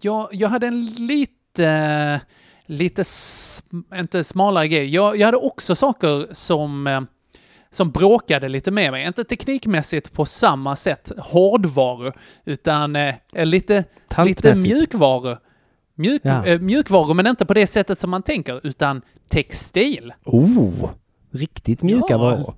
jag. Jag hade en lite, lite, sm- inte smalare grej. Jag, jag hade också saker som, eh, som bråkade lite med mig. Inte teknikmässigt på samma sätt, hårdvaror, utan eh, lite, lite Tantmässigt. Mjuk, Ja. eh, mjukvaror, men inte på det sättet som man tänker, utan textil. Oh! Riktigt mjuka Ja. varor.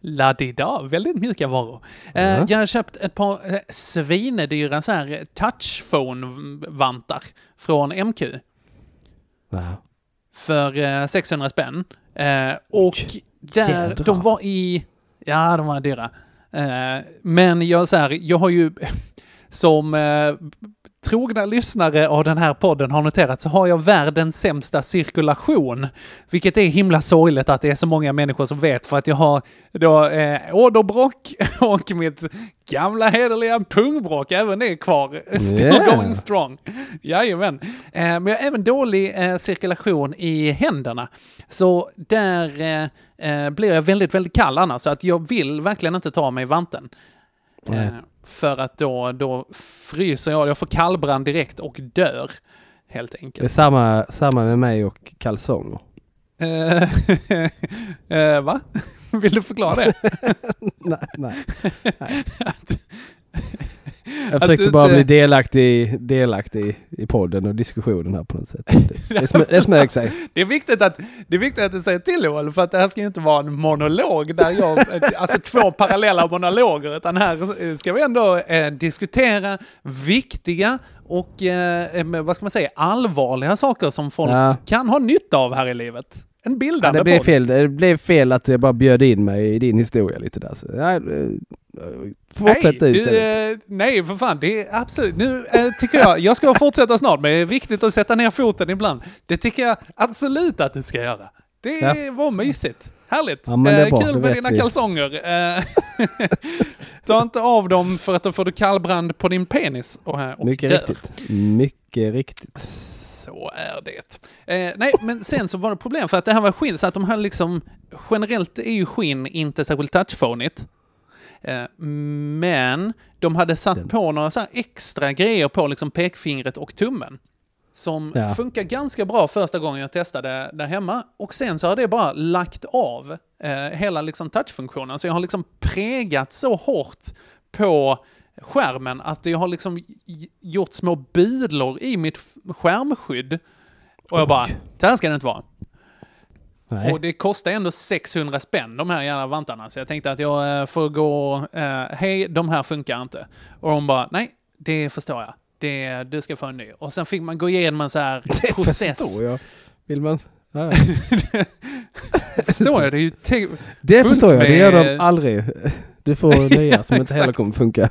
Ladida, väldigt mjuka varor. Ja. Jag har köpt ett par eh, svinedyra så här touchphone-vantar från MQ Wow. för eh, 600 spänn. Och där, de var i... Ja, de var dyra. Men jag, så här, jag har ju [laughs] som trogna lyssnare av den här podden har noterat så har jag världens sämsta cirkulation. Vilket är himla sorgligt att det är så många människor som vet för att jag har då eh, åderbråck [laughs] och mitt gamla hederliga pungbråck, även det är kvar. [laughs] Still Yeah. going strong. Jajamän. Eh, men jag har även dålig eh, cirkulation i händerna. Så där eh, eh, blir jag väldigt, väldigt kall annars. Så att jag vill verkligen inte ta mig vanten. Nej. För att då, då fryser jag, jag får kallbrand direkt och dör. Helt Det är enkelt. samma, samma med mig och kalsonger. Eh, [laughs] eh, va? [laughs] Vill du förklara det? [laughs] nej, nej. nej. Jag försökte du bara inte- bli delaktig, delaktig i podden och diskussionen här på något sätt. Det, det, smö, det smög sig. [laughs] Det är viktigt att, det är viktigt att du säger till Joel, för att det här ska ju inte vara en monolog där jag, alltså två parallella monologer, utan här ska vi ändå eh, diskutera viktiga och, eh, med, vad ska man säga, allvarliga saker som folk Ja. kan ha nytta av här i livet. En Ja, bildande det, blev podd. fel, det blev fel att jag bara bjöd in mig i din historia lite där. Så, ja, eh, fortsätt nej, ut. du, eh, nej, för fan. Det är absolut... Nu eh, tycker jag... Jag ska fortsätta snart, men det är viktigt att sätta ner foten ibland. Det tycker jag absolut att du ska göra. Det Ja. var mysigt. Härligt. Ja, Eh, bra, kul med dina vi. kalsonger. Eh, [laughs] Ta inte av dem för att då får du kallbrand på din penis och, och Mycket dör. riktigt. Mycket riktigt. Så är det. Eh, nej, men sen så var det problem för att det här var skinn, så att de här liksom... Generellt är ju skinn inte särskilt touchphonigt. Eh, men de hade satt på några så extra grejer på liksom pekfingret och tummen. Som Ja. funkar ganska bra första gången jag testade där hemma. Och sen så har det bara lagt av eh, hela liksom touchfunktionen. Så jag har liksom pregat så hårt på skärmen att jag har liksom gjort små bulor i mitt skärmskydd. Och jag bara, det här ska det inte vara. Nej. Och det kostar ändå 600 spänn de här jävla vantarna. Så jag tänkte att jag eh, får gå, eh, hej de här funkar inte. Och de bara, nej det förstår jag. Det, du ska få en ny. Och sen fick man gå igenom en så här [laughs] Det process. förstår jag. Vill man? Ja, [laughs] ja. Förstår jag? Det är ju Det förstår jag, det gör de aldrig. Du får nya som inte [laughs] heller kommer funka.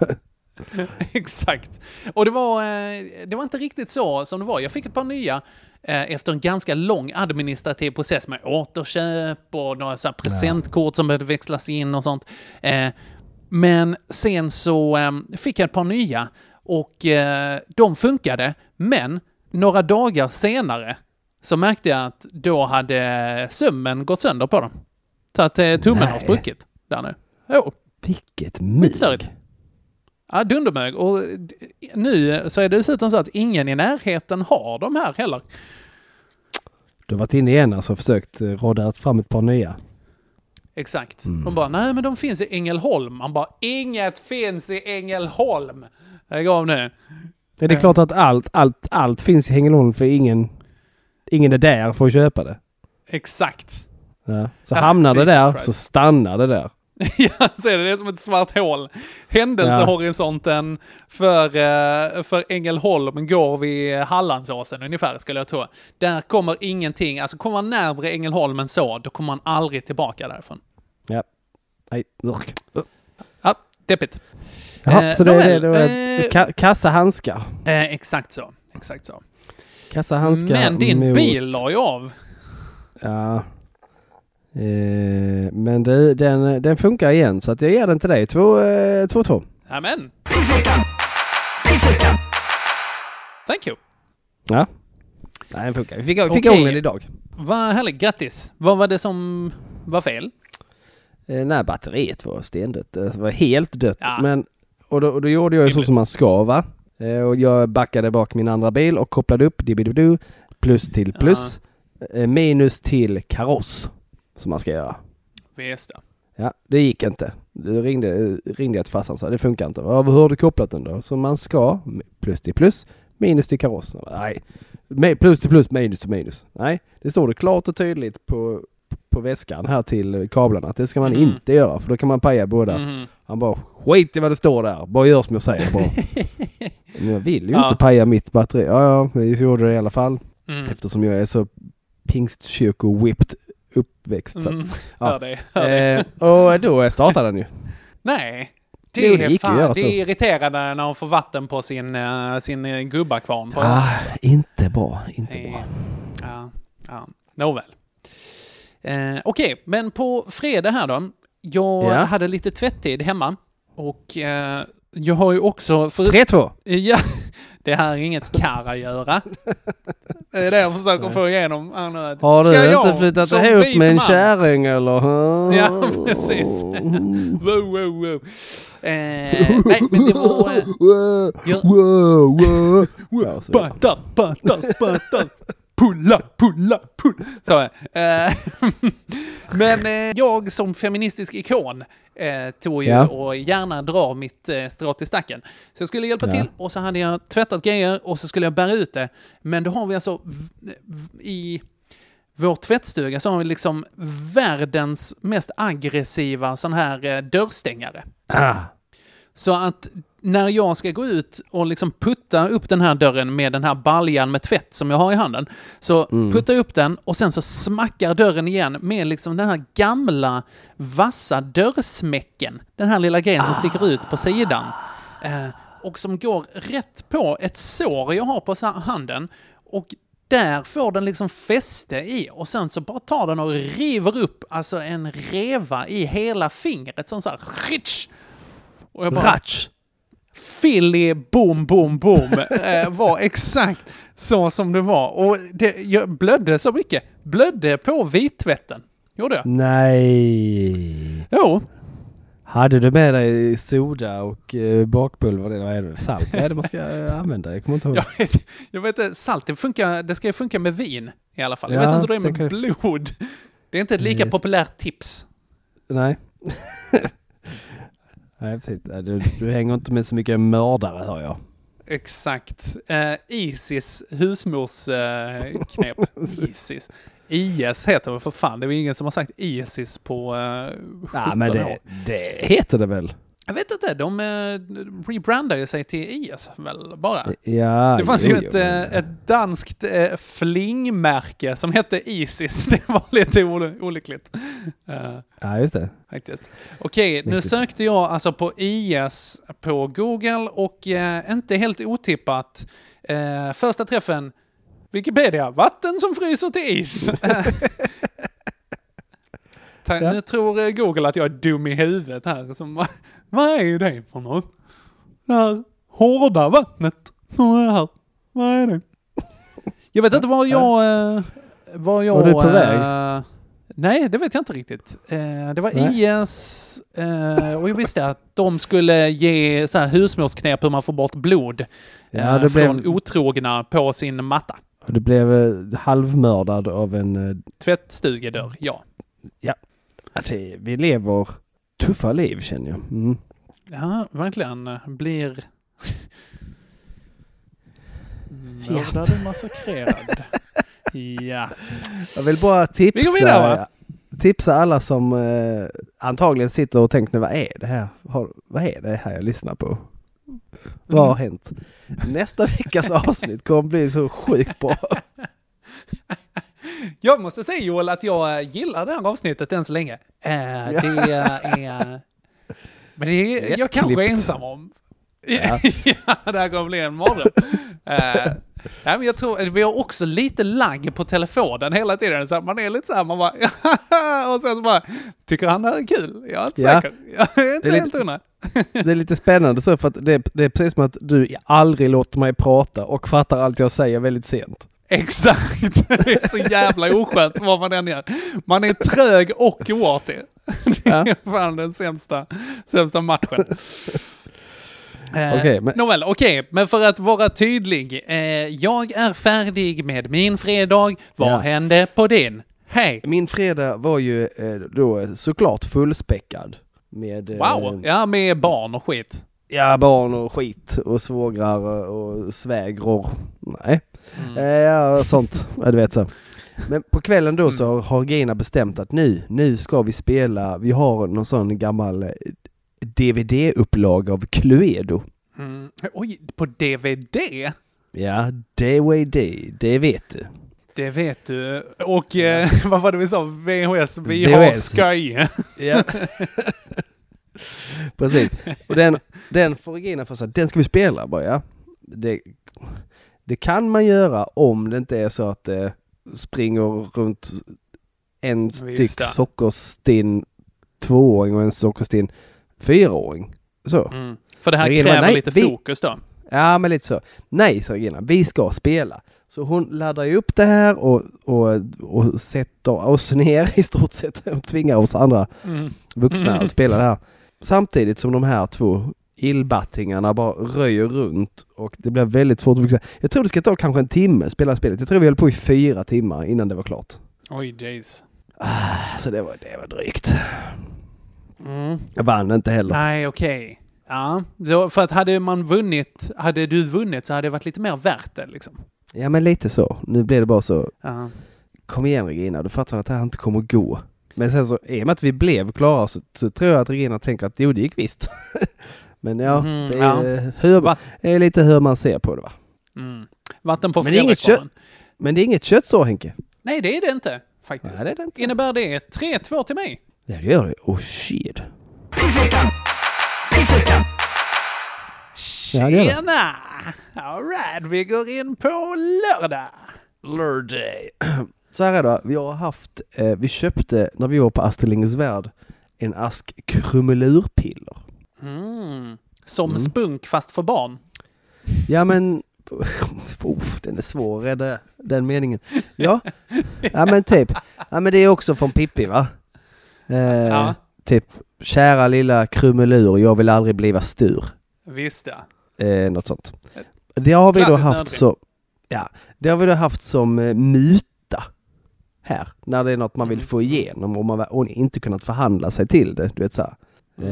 [laughs] Exakt. Och det var, eh, det var inte riktigt så som det var. Jag fick ett par nya eh, efter en ganska lång administrativ process med återköp och några så presentkort som behövde växlas in och sånt. Eh, Men sen så fick jag ett par nya och de funkade. Men några dagar senare så märkte jag att då hade sömmen gått sönder på dem. Så att tummen har Nej. spruckit där nu. Jo. Vilket mygg. Ja, dundermög. Och nu så är det dessutom så att ingen i närheten har de här heller. Du har varit inne igen alltså och försökt eh, råda fram ett par nya. Exakt. Mm. De bara, nej men de finns i Ängelholm. Man bara, inget finns i Ängelholm. Lägg av nu. Det är klart att allt, allt, allt finns i Hängelholm för ingen, ingen är där för att köpa det. Exakt. Ja. Så Ah, hamnar det Jesus där Christ. så stannar det där. [laughs] ja, så är det, det är som ett svart hål. Händelsehorisonten för, eh, för Ängelholm går vid Hallandsåsen ungefär, skulle jag tro. Där kommer ingenting, alltså kommer man närmare Ängelholm än så, då kommer man aldrig tillbaka därifrån. Ja. Nej. Urk. Ja, deppigt. Jaha, Eh, så det är det. är eh, ka- kassa handskar. Eh, exakt så. Exakt så. Kassa handskar Men din mot- bil la ju av. Ja. Eh, men det, den, den funkar igen så att jag ger den till dig. Två, eh, två, två. Amen. Thank you. Ja. Nej, den funkar. Vi fick, fick Okej. igång den idag. Vad härligt, grattis. Vad var det som var fel? Eh, nej, batteriet var stendött. Det var helt dött. Ja. Men, och, då, och då gjorde jag ju så som man ska va. Eh, och jag backade bak min andra bil och kopplade upp dibidibidu, plus till plus, eh, minus till kaross. Som man ska göra. Det. Ja, det gick inte. Då ringde, ringde jag till farsan och sa det funkar inte. Ja, hur har du kopplat den då? Som man ska. Plus till plus, minus till kaross. Nej, plus till plus, minus till minus. Nej, det står det klart och tydligt på, på väskan här till kablarna att det ska man Mhm. inte göra för då kan man paja båda. Mhm. Han bara skit i vad det står där, bara gör som jag säger bara. [laughs] Men jag vill ju Ja. inte paja mitt batteri. Ja, ja, vi gjorde det i alla fall. Mm. Eftersom jag är så pingstkyrko-whipped uppväxt. Så. Mm. [laughs] Ja. Dig. Eh, och då startade den ju. Nej. Det, det är fan, det är irriterande när hon får vatten på sin, uh, sin uh, gubbakvarn. på- Ah, inte bra, inte Eh, bra. Ja, ja. Nåväl. Eh, Okej, men på fredag här då. Jag Ja. hade lite tvätttid hemma. Och eh, jag har ju också... För... 3-2. Ja, det här är inget kar att göra. [laughs] Det är det jag försöker få igenom. här nu, att Har du jag inte flyttat ihop med en man- kärring eller? Ja, [laughs] [laughs] precis. wow, wow, wow. Eh, nej, men det var... Eh, jag- Wow, wow. Battar. Pulla, pulla, pulla. Så, eh, [laughs] men eh, jag som feministisk ikon eh, tog ju Ja. och gärna drar mitt eh, strå till stacken. Så jag skulle hjälpa Ja. till och så hade jag tvättat grejer och så skulle jag bära ut det. Men då har vi alltså i vår tvättstuga så har vi liksom världens mest aggressiva sån här eh, dörrstängare. Ah. Så att när jag ska gå ut och liksom putta upp den här dörren med den här baljan med tvätt som jag har i handen, så Mm. puttar jag upp den och sen så smackar dörren igen med liksom den här gamla vassa dörrsmäcken. Den här lilla grejen som sticker ut på sidan. Eh, och som går rätt på ett sår jag har på handen. Och där får den liksom fäste i och sen så bara tar den och river upp alltså en reva i hela fingret. Som så här, ritsch! Och jag bara, Ratch. Philly boom, boom, boom [laughs] eh, var exakt så som det var. Och det, jag blödde så mycket. Blödde på vittvätten. Gjorde jag. Nej. Jo. Hade du med dig soda och eh, bakpulver? Vad är det? Salt? Vad är det man ska eh, [laughs] använda? Jag kommer inte ihåg. Jag vet, jag vet inte, salt det, funkar, det ska ju funka med vin i alla fall. Jag Ja, vet inte hur det är med blod. Det är inte ett lika Yes. populärt tips. Nej. [laughs] Nej, precis. Nej, Du, du hänger inte med så mycket mördare hör jag. Exakt. Eh, Isis husmorsknep. [laughs] Isis. IS heter det för fan. Det är väl ingen som har sagt Isis på uh, 17 Ja, men det, år. det heter det väl? Jag vet inte, de eh, rebrandar ju sig till IS väl bara. Ja, Det fanns jo, ju jo, ett, eh, ett danskt eh, flingmärke som hette Isis. [laughs] Det var lite ol- olyckligt. Ja, just det. faktiskt. Okej, nu Riktigt. sökte jag alltså på IS på Google och eh, inte helt otippat. Eh, första träffen, Wikipedia, vatten som fryser till is. [laughs] Nu tror Google att jag är dum i huvudet här. Som, vad- vad är det för något? Det här hårda vattnet. Vad är det här? Vad är det? Jag vet inte var jag... Eh, var jag... Var du på väg? eh, nej, det vet jag inte riktigt. Eh, det var Nej. IS eh, och jag visste att de skulle ge så här husmorsknep hur man får bort blod Ja, eh, det från blev- otrogna på sin matta. Du blev eh, halvmördad av en... eh, Tvättstugedörr, ja. Ja. Att vi lever tuffa liv känner jag. Mm. Ja, verkligen. Blir [laughs] mördad och massakrerad. ja. Jag vill bara tipsa, Vi går vidare, tipsa alla som eh, antagligen sitter och tänker vad är det här? Har, vad är det här jag lyssnar på? Vad har Mm. hänt? Nästa veckas avsnitt kommer bli så sjukt bra. Jag måste säga Joel att jag gillar det här avsnittet än så länge. Eh, det är... Men det är jag kanske är ensam om. Ja. [laughs] ja, det här kommer bli en mardröm. Nej, men jag tror, vi har också lite lagg på telefonen hela tiden. Så att man är lite så här, man bara [laughs] och sen så bara, tycker han det här är kul? Jag är inte Ja. säker. Jag är inte Det är helt lite- hundra. [laughs] Det är lite spännande så för att det, det är precis som att du aldrig låter mig prata och fattar allt jag säger väldigt sent. Exakt! [laughs] Det är så jävla oskönt vad man än gör. Man är trög och oartig. [laughs] Det är fan den sämsta, sämsta matchen. Eh, Okej, men- Nåväl, okej, men för att vara tydlig. Eh, jag är färdig med min fredag. Vad Ja. hände på din? Hej! Min fredag var ju eh, då såklart fullspäckad. Med, eh, Wow! Ja, med barn och skit. Ja, barn och skit och svågrar och svägror. Nej, eh, ja, sånt. Ja, du vet så. Men på kvällen då så har Gina bestämt att nu, nu ska vi spela, vi har någon sån gammal eh, DVD-upplaga av Cluedo. Mm. Oj, på DVD? Ja, DVD, det vet du. Det vet du. Och eh, [laughs] vad var det vi sa? VHS? Vi VHS. har Sky. Ja. [laughs] [laughs] Precis. Och den, den får Regina för sig, den ska vi spela bara ja. Det, det kan man göra om det inte är så att det springer runt en styck sockerstinn tvååring och en sockerstinn fyraåring. Så. Mm. För det här Regina, kräver nej, lite vi- fokus då. Ja, men lite så. Nej, sa Regina, vi ska spela. Så hon laddar ju upp det här och, och, och sätter oss [laughs] ner i stort sett och tvingar oss andra Mm. vuxna Mm. att spela det här. Samtidigt som de här två illbattingarna bara röjer runt och det blir väldigt svårt att fixa. Jag tror det ska ta kanske en timme spela spelet. Jag tror vi höll på i fyra timmar innan det var klart. Oj, jeez. Så det var, det var drygt. Mm. Jag vann inte heller. Nej, okej. Ja, då, för att hade man vunnit, hade du vunnit så hade det varit lite mer värt det liksom. Ja men lite så. Nu blev det bara så. Ja. Kom igen Regina, du fattar att det här inte kommer gå. Men sen så, i och med att vi blev klara så, så tror jag att Regina tänker att jo det gick visst. [laughs] men ja, Mhm, det ja. är, hur, det är lite hur man ser på det va. Mm. Vatten på Men det, är inget kött, fredagskvarnen. men det är inget köttsår Henke. Nej, det är det inte faktiskt. Nej, det är det inte. Innebär det 3-2 till mig? Ja det gör det. Oh shit. Ja. Tjena! Alright, vi går in på lördag. Lördag. [clears throat] Så här är det, vi har haft, eh, vi köpte när vi var på Astrid Lindgrens Värld en ask krumelurpiller. Mm. Som Mm. spunk fast för barn. Ja men, [laughs] oh, den är svår rädda den meningen. Ja, ja men typ. Ja men det är också från Pippi va? Eh, Ja. Typ, kära lilla krumelur, jag vill aldrig bliva stur. Visst ja. Eh, något sånt. Det har vi då Klassiskt haft nödrim. så, ja, det har vi då haft som eh, muta här. När det är något man vill Mm. få igenom och man och inte kunnat förhandla sig till det. Du vet så här. Mm.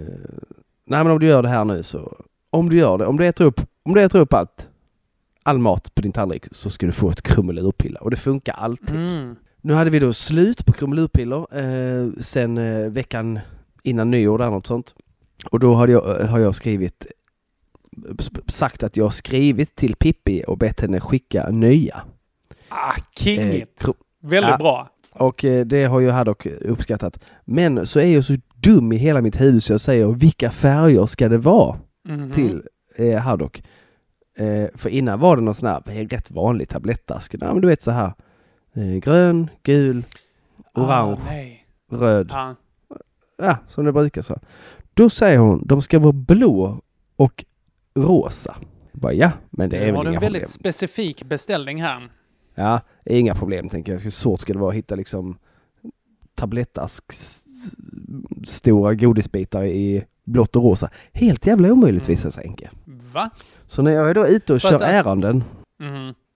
Eh, nej men om du gör det här nu så, om du gör det, om du äter upp, om du äter upp allt, all mat på din tallrik så ska du få ett krumelurpiller och det funkar alltid. Mm. Nu hade vi då slut på krumelurpiller eh, sen eh, veckan innan nyår där något sånt. Och då hade jag, har jag skrivit sagt att jag har skrivit till Pippi och bett henne skicka nya. Ah, kingigt. Eh, Väldigt Ja. bra. Och eh, det har jag Haddock uppskattat. Men så är jag så dum i hela mitt huvud så jag säger vilka färger ska det vara Mhm. till eh, Haddock? Eh, för innan var det någon sån här rätt vanlig tablettask. Ja, men du vet så här eh, grön, gul, orange, Ah, nej. röd. Ja. Ja, som det brukar så. Då säger hon, de ska vara blå och rosa. Jag bara, ja, men det är väl har du inga en väldigt problem. specifik beställning här. Ja, inga problem tänker jag. Hur svårt ska det vara att hitta liksom tablettasks stora godisbitar i blått och rosa. Helt jävla omöjligt visar sig Henke. Va? Så när jag är då ute och För kör alltså- ärenden.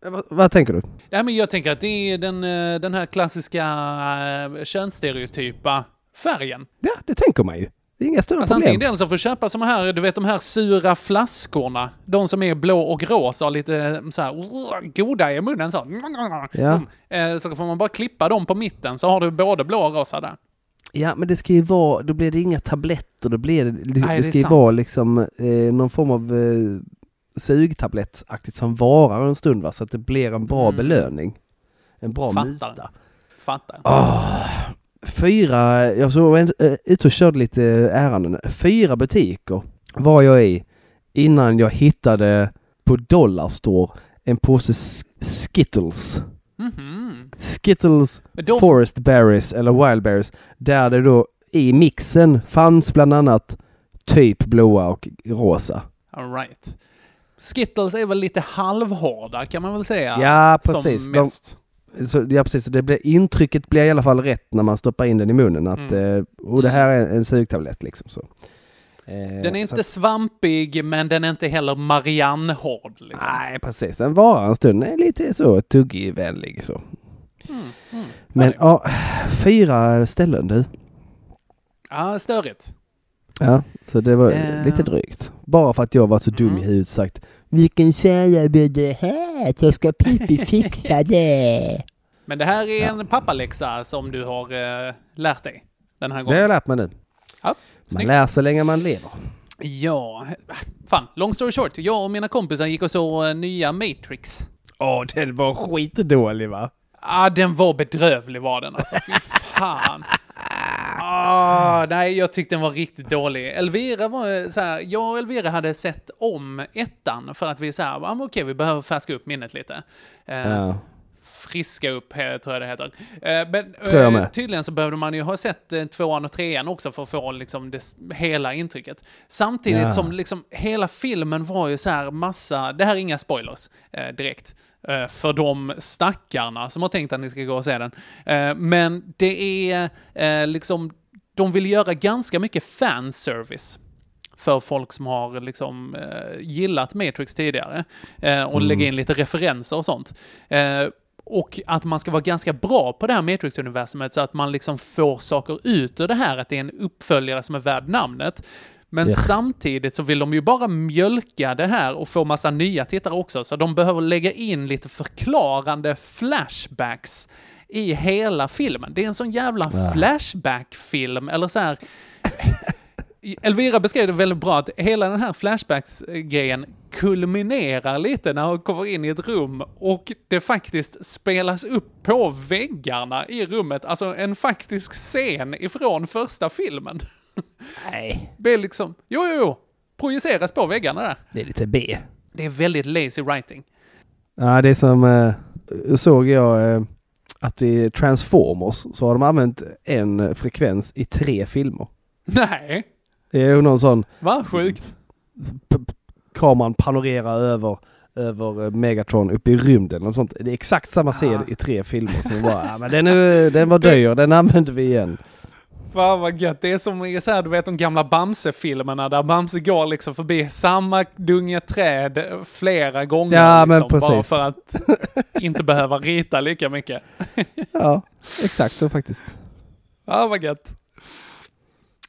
Eh, Vad, vad tänker du? Ja, men jag tänker att det är den, eh, den här klassiska äh, könsstereotypa färgen. Ja, det tänker man ju. Det är inga större Alltså problem. antingen den som får köpa som här, du vet de här sura flaskorna. De som är blå och rosa och lite eh, så här goda i munnen så. Ja. Eh, Så får man bara klippa dem på mitten så har du både blå och rosa där. Ja, men det ska ju vara, då blir det inga tabletter, då blir det, det, Nej, det ska ju sant. vara liksom eh, någon form av eh, sugtablettaktigt som varar en stund va, så att det blir en bra Mm. belöning. En bra Fattar. muta. Fattar. Ah, fyra, jag såg eh, ute och körde lite ärenden. Fyra butiker var jag i innan jag hittade på Dollarstore en påse Skittles. Mhm. Skittles Men de- Forest Berries eller Wild Berries. Där det då i mixen fanns bland annat typ blåa och rosa. All right. Skittles är väl lite halvhårda kan man väl säga. Ja, precis. Som De- mest. Så, ja precis, det blir, intrycket blir i alla fall rätt när man stoppar in den i munnen. Att, Mm. eh, och det här är en sugtablett liksom. Så. Eh, Den är inte svampig, men den är inte heller Marianne-hård. Liksom. Nej, precis. Den varar en stund. Den är lite så tuggvänlig så. Mm, mm. Men ja, fyra ställen du. Ja, störigt. Ja, så det var Eh. lite drygt. Bara för att jag var så dum Mm. i huvudet sagt Vilken det här? Så ska Pippi [laughs] fixa det. Men det här är en pappaläxa som du har eh, lärt dig den här Det gången. har jag lärt mig nu. Ja, Man lär sig länge man lever. Ja, fan, long story short. Jag och mina kompisar gick och såg eh, nya Matrix. Åh, den var skitdålig va? Ah, den var bedrövlig var den alltså. Fy [laughs] fan. Ah, nej, jag tyckte den var riktigt dålig. Elvira var eh, så här, jag och Elvira hade sett om ettan för att vi så här, ah, okej, vi behöver färska upp minnet lite. Eh, Ja. Friska upp, eh, tror jag det heter. Eh, men eh, tydligen så behövde man ju ha sett eh, tvåan och trean också för att få liksom det, hela intrycket. Samtidigt Ja. som liksom hela filmen var ju så här massa, det här är inga spoilers direkt, för de stackarna som har tänkt att ni ska gå och se den. Men det är liksom, de vill göra ganska mycket fanservice för folk som har liksom eh, gillat Matrix tidigare eh, och lägga in lite referenser och sånt. Eh, och att man ska vara ganska bra på det här Matrix-universumet så att man liksom får saker ut ur det här, att det är en uppföljare som är värd namnet. Men Ja. samtidigt så vill de ju bara mjölka det här och få massa nya tittare också, så de behöver lägga in lite förklarande flashbacks i hela filmen. Det är en sån jävla Ja. flashback-film, eller så här... Elvira beskrev det väldigt bra, att hela den här Flashbacks-grejen kulminerar lite när hon kommer in i ett rum och det faktiskt spelas upp på väggarna i rummet, alltså en faktisk scen ifrån första filmen. Nej. Det är liksom, jo, jo, jo, projiceras på väggarna där. Det är lite B. Det är väldigt lazy writing. Ja, det är som eh, såg jag eh, att i Transformers så har de använt en frekvens i tre filmer. Nej, Det är ju någon sån vad sjukt. kameran panorerar över över eh, Megatron upp i rymden och sånt. Det är exakt samma scen i tre filmer. Så bara, ja, men den, är, den var dyr, den använder vi igen. Fan vad gött. Det är som så här, du vet de gamla Bamse-filmerna där Bamse går liksom förbi samma dunge träd flera gånger. Ja, men liksom, Bara precis. för att [laughs] inte behöva rita lika mycket. Ja, exakt så faktiskt. Ja, vad gött.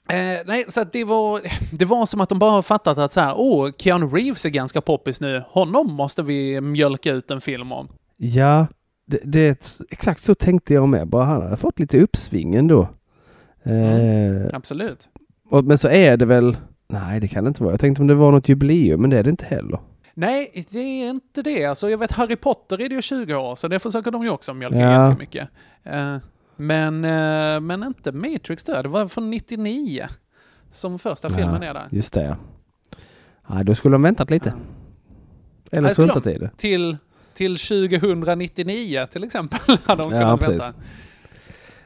Eh, nej, så det var, det var som att de bara fattat att så här, åh, Keanu Reeves är ganska poppis nu. Honom måste vi mjölka ut en film om. Ja, det, det exakt så tänkte jag med. Bara han har fått lite uppsving ändå. Eh, Absolut. och, men så är det väl... Nej, det kan det inte vara. Jag tänkte om det var något jubileum, men det är det inte heller. Nej, det är inte det. Alltså, jag vet Harry Potter är det ju 20 år, så det försöker de ju också mjölka Ja. ganska mycket. Eh, men, eh, men inte Matrix då. Det var från 99 som första filmen är där. Just det, ja. Nej, då skulle de väntat lite. Eller Nej, skulle struntat i det. Till, till 2099 till exempel [laughs] hade de Ja, kunnat precis. vänta.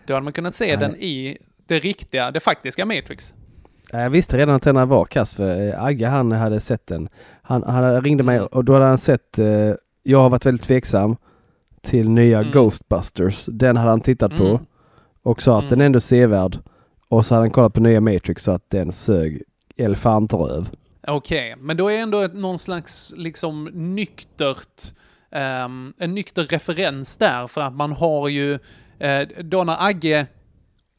Då hade man kunnat se Nej. den i det riktiga, det faktiska Matrix. Jag visste redan att den här var kass för eh, Agge han hade sett den. Han, han ringde mig och då hade han sett, eh, jag har varit väldigt tveksam till nya Mm. Ghostbusters. Den hade han tittat på Mm. och sa att Mm. den är ändå sevärd. Och så hade han kollat på nya Matrix så att den sög elefantröv. Okej, men då är ändå ett, någon slags liksom nyktert, ehm, en nykter referens där för att man har ju, eh, då när Agge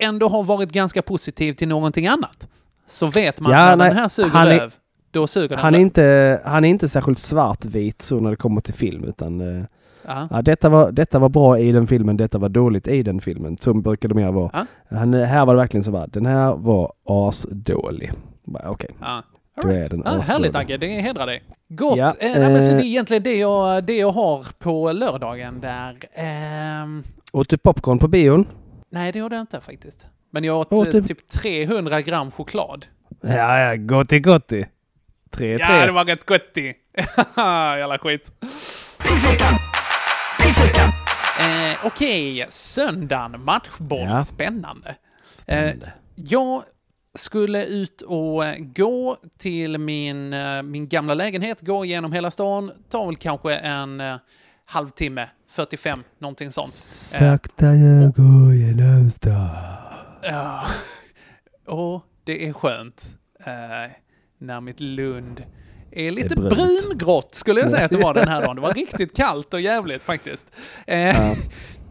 ändå har varit ganska positiv till någonting annat, så vet man Ja, att när nej, den här suger han är- löv, då suger den Han är, inte, han är inte särskilt svartvit så när det kommer till film utan eh, Ja. ja, detta, var, detta var bra i den filmen, detta var dåligt i den filmen. Så brukar det mer vara. Ja. Han, här var det verkligen så var den här var asdålig. Okej, Ja. då All är right. den Ja, härligt. Agge, det hedrar dig. Gott! Ja, eh, nej, men så eh, det är egentligen det jag, det jag har på lördagen där. Ehm, Åt du popcorn på bion? Nej, det gjorde jag inte faktiskt. Men jag åt Åt eh, du- typ 300 gram choklad. Ja, ja, gotti gotti. Tre, Ja, tre. det var gott i. [laughs] Jävla skit. Eh, Okej, söndagen, matchboll, Ja. spännande. Eh, jag skulle ut och eh, gå till min, eh, min gamla lägenhet, gå igenom hela stan, tar väl kanske en halvtimme, 45, någonting sånt. Sakta jag går genom stan. Ja, och det är skönt eh, när mitt Lund är lite brunt. brungrått skulle jag säga att det var den här [laughs] dagen. Det var riktigt kallt och jävligt faktiskt. Eh, Ja. [laughs]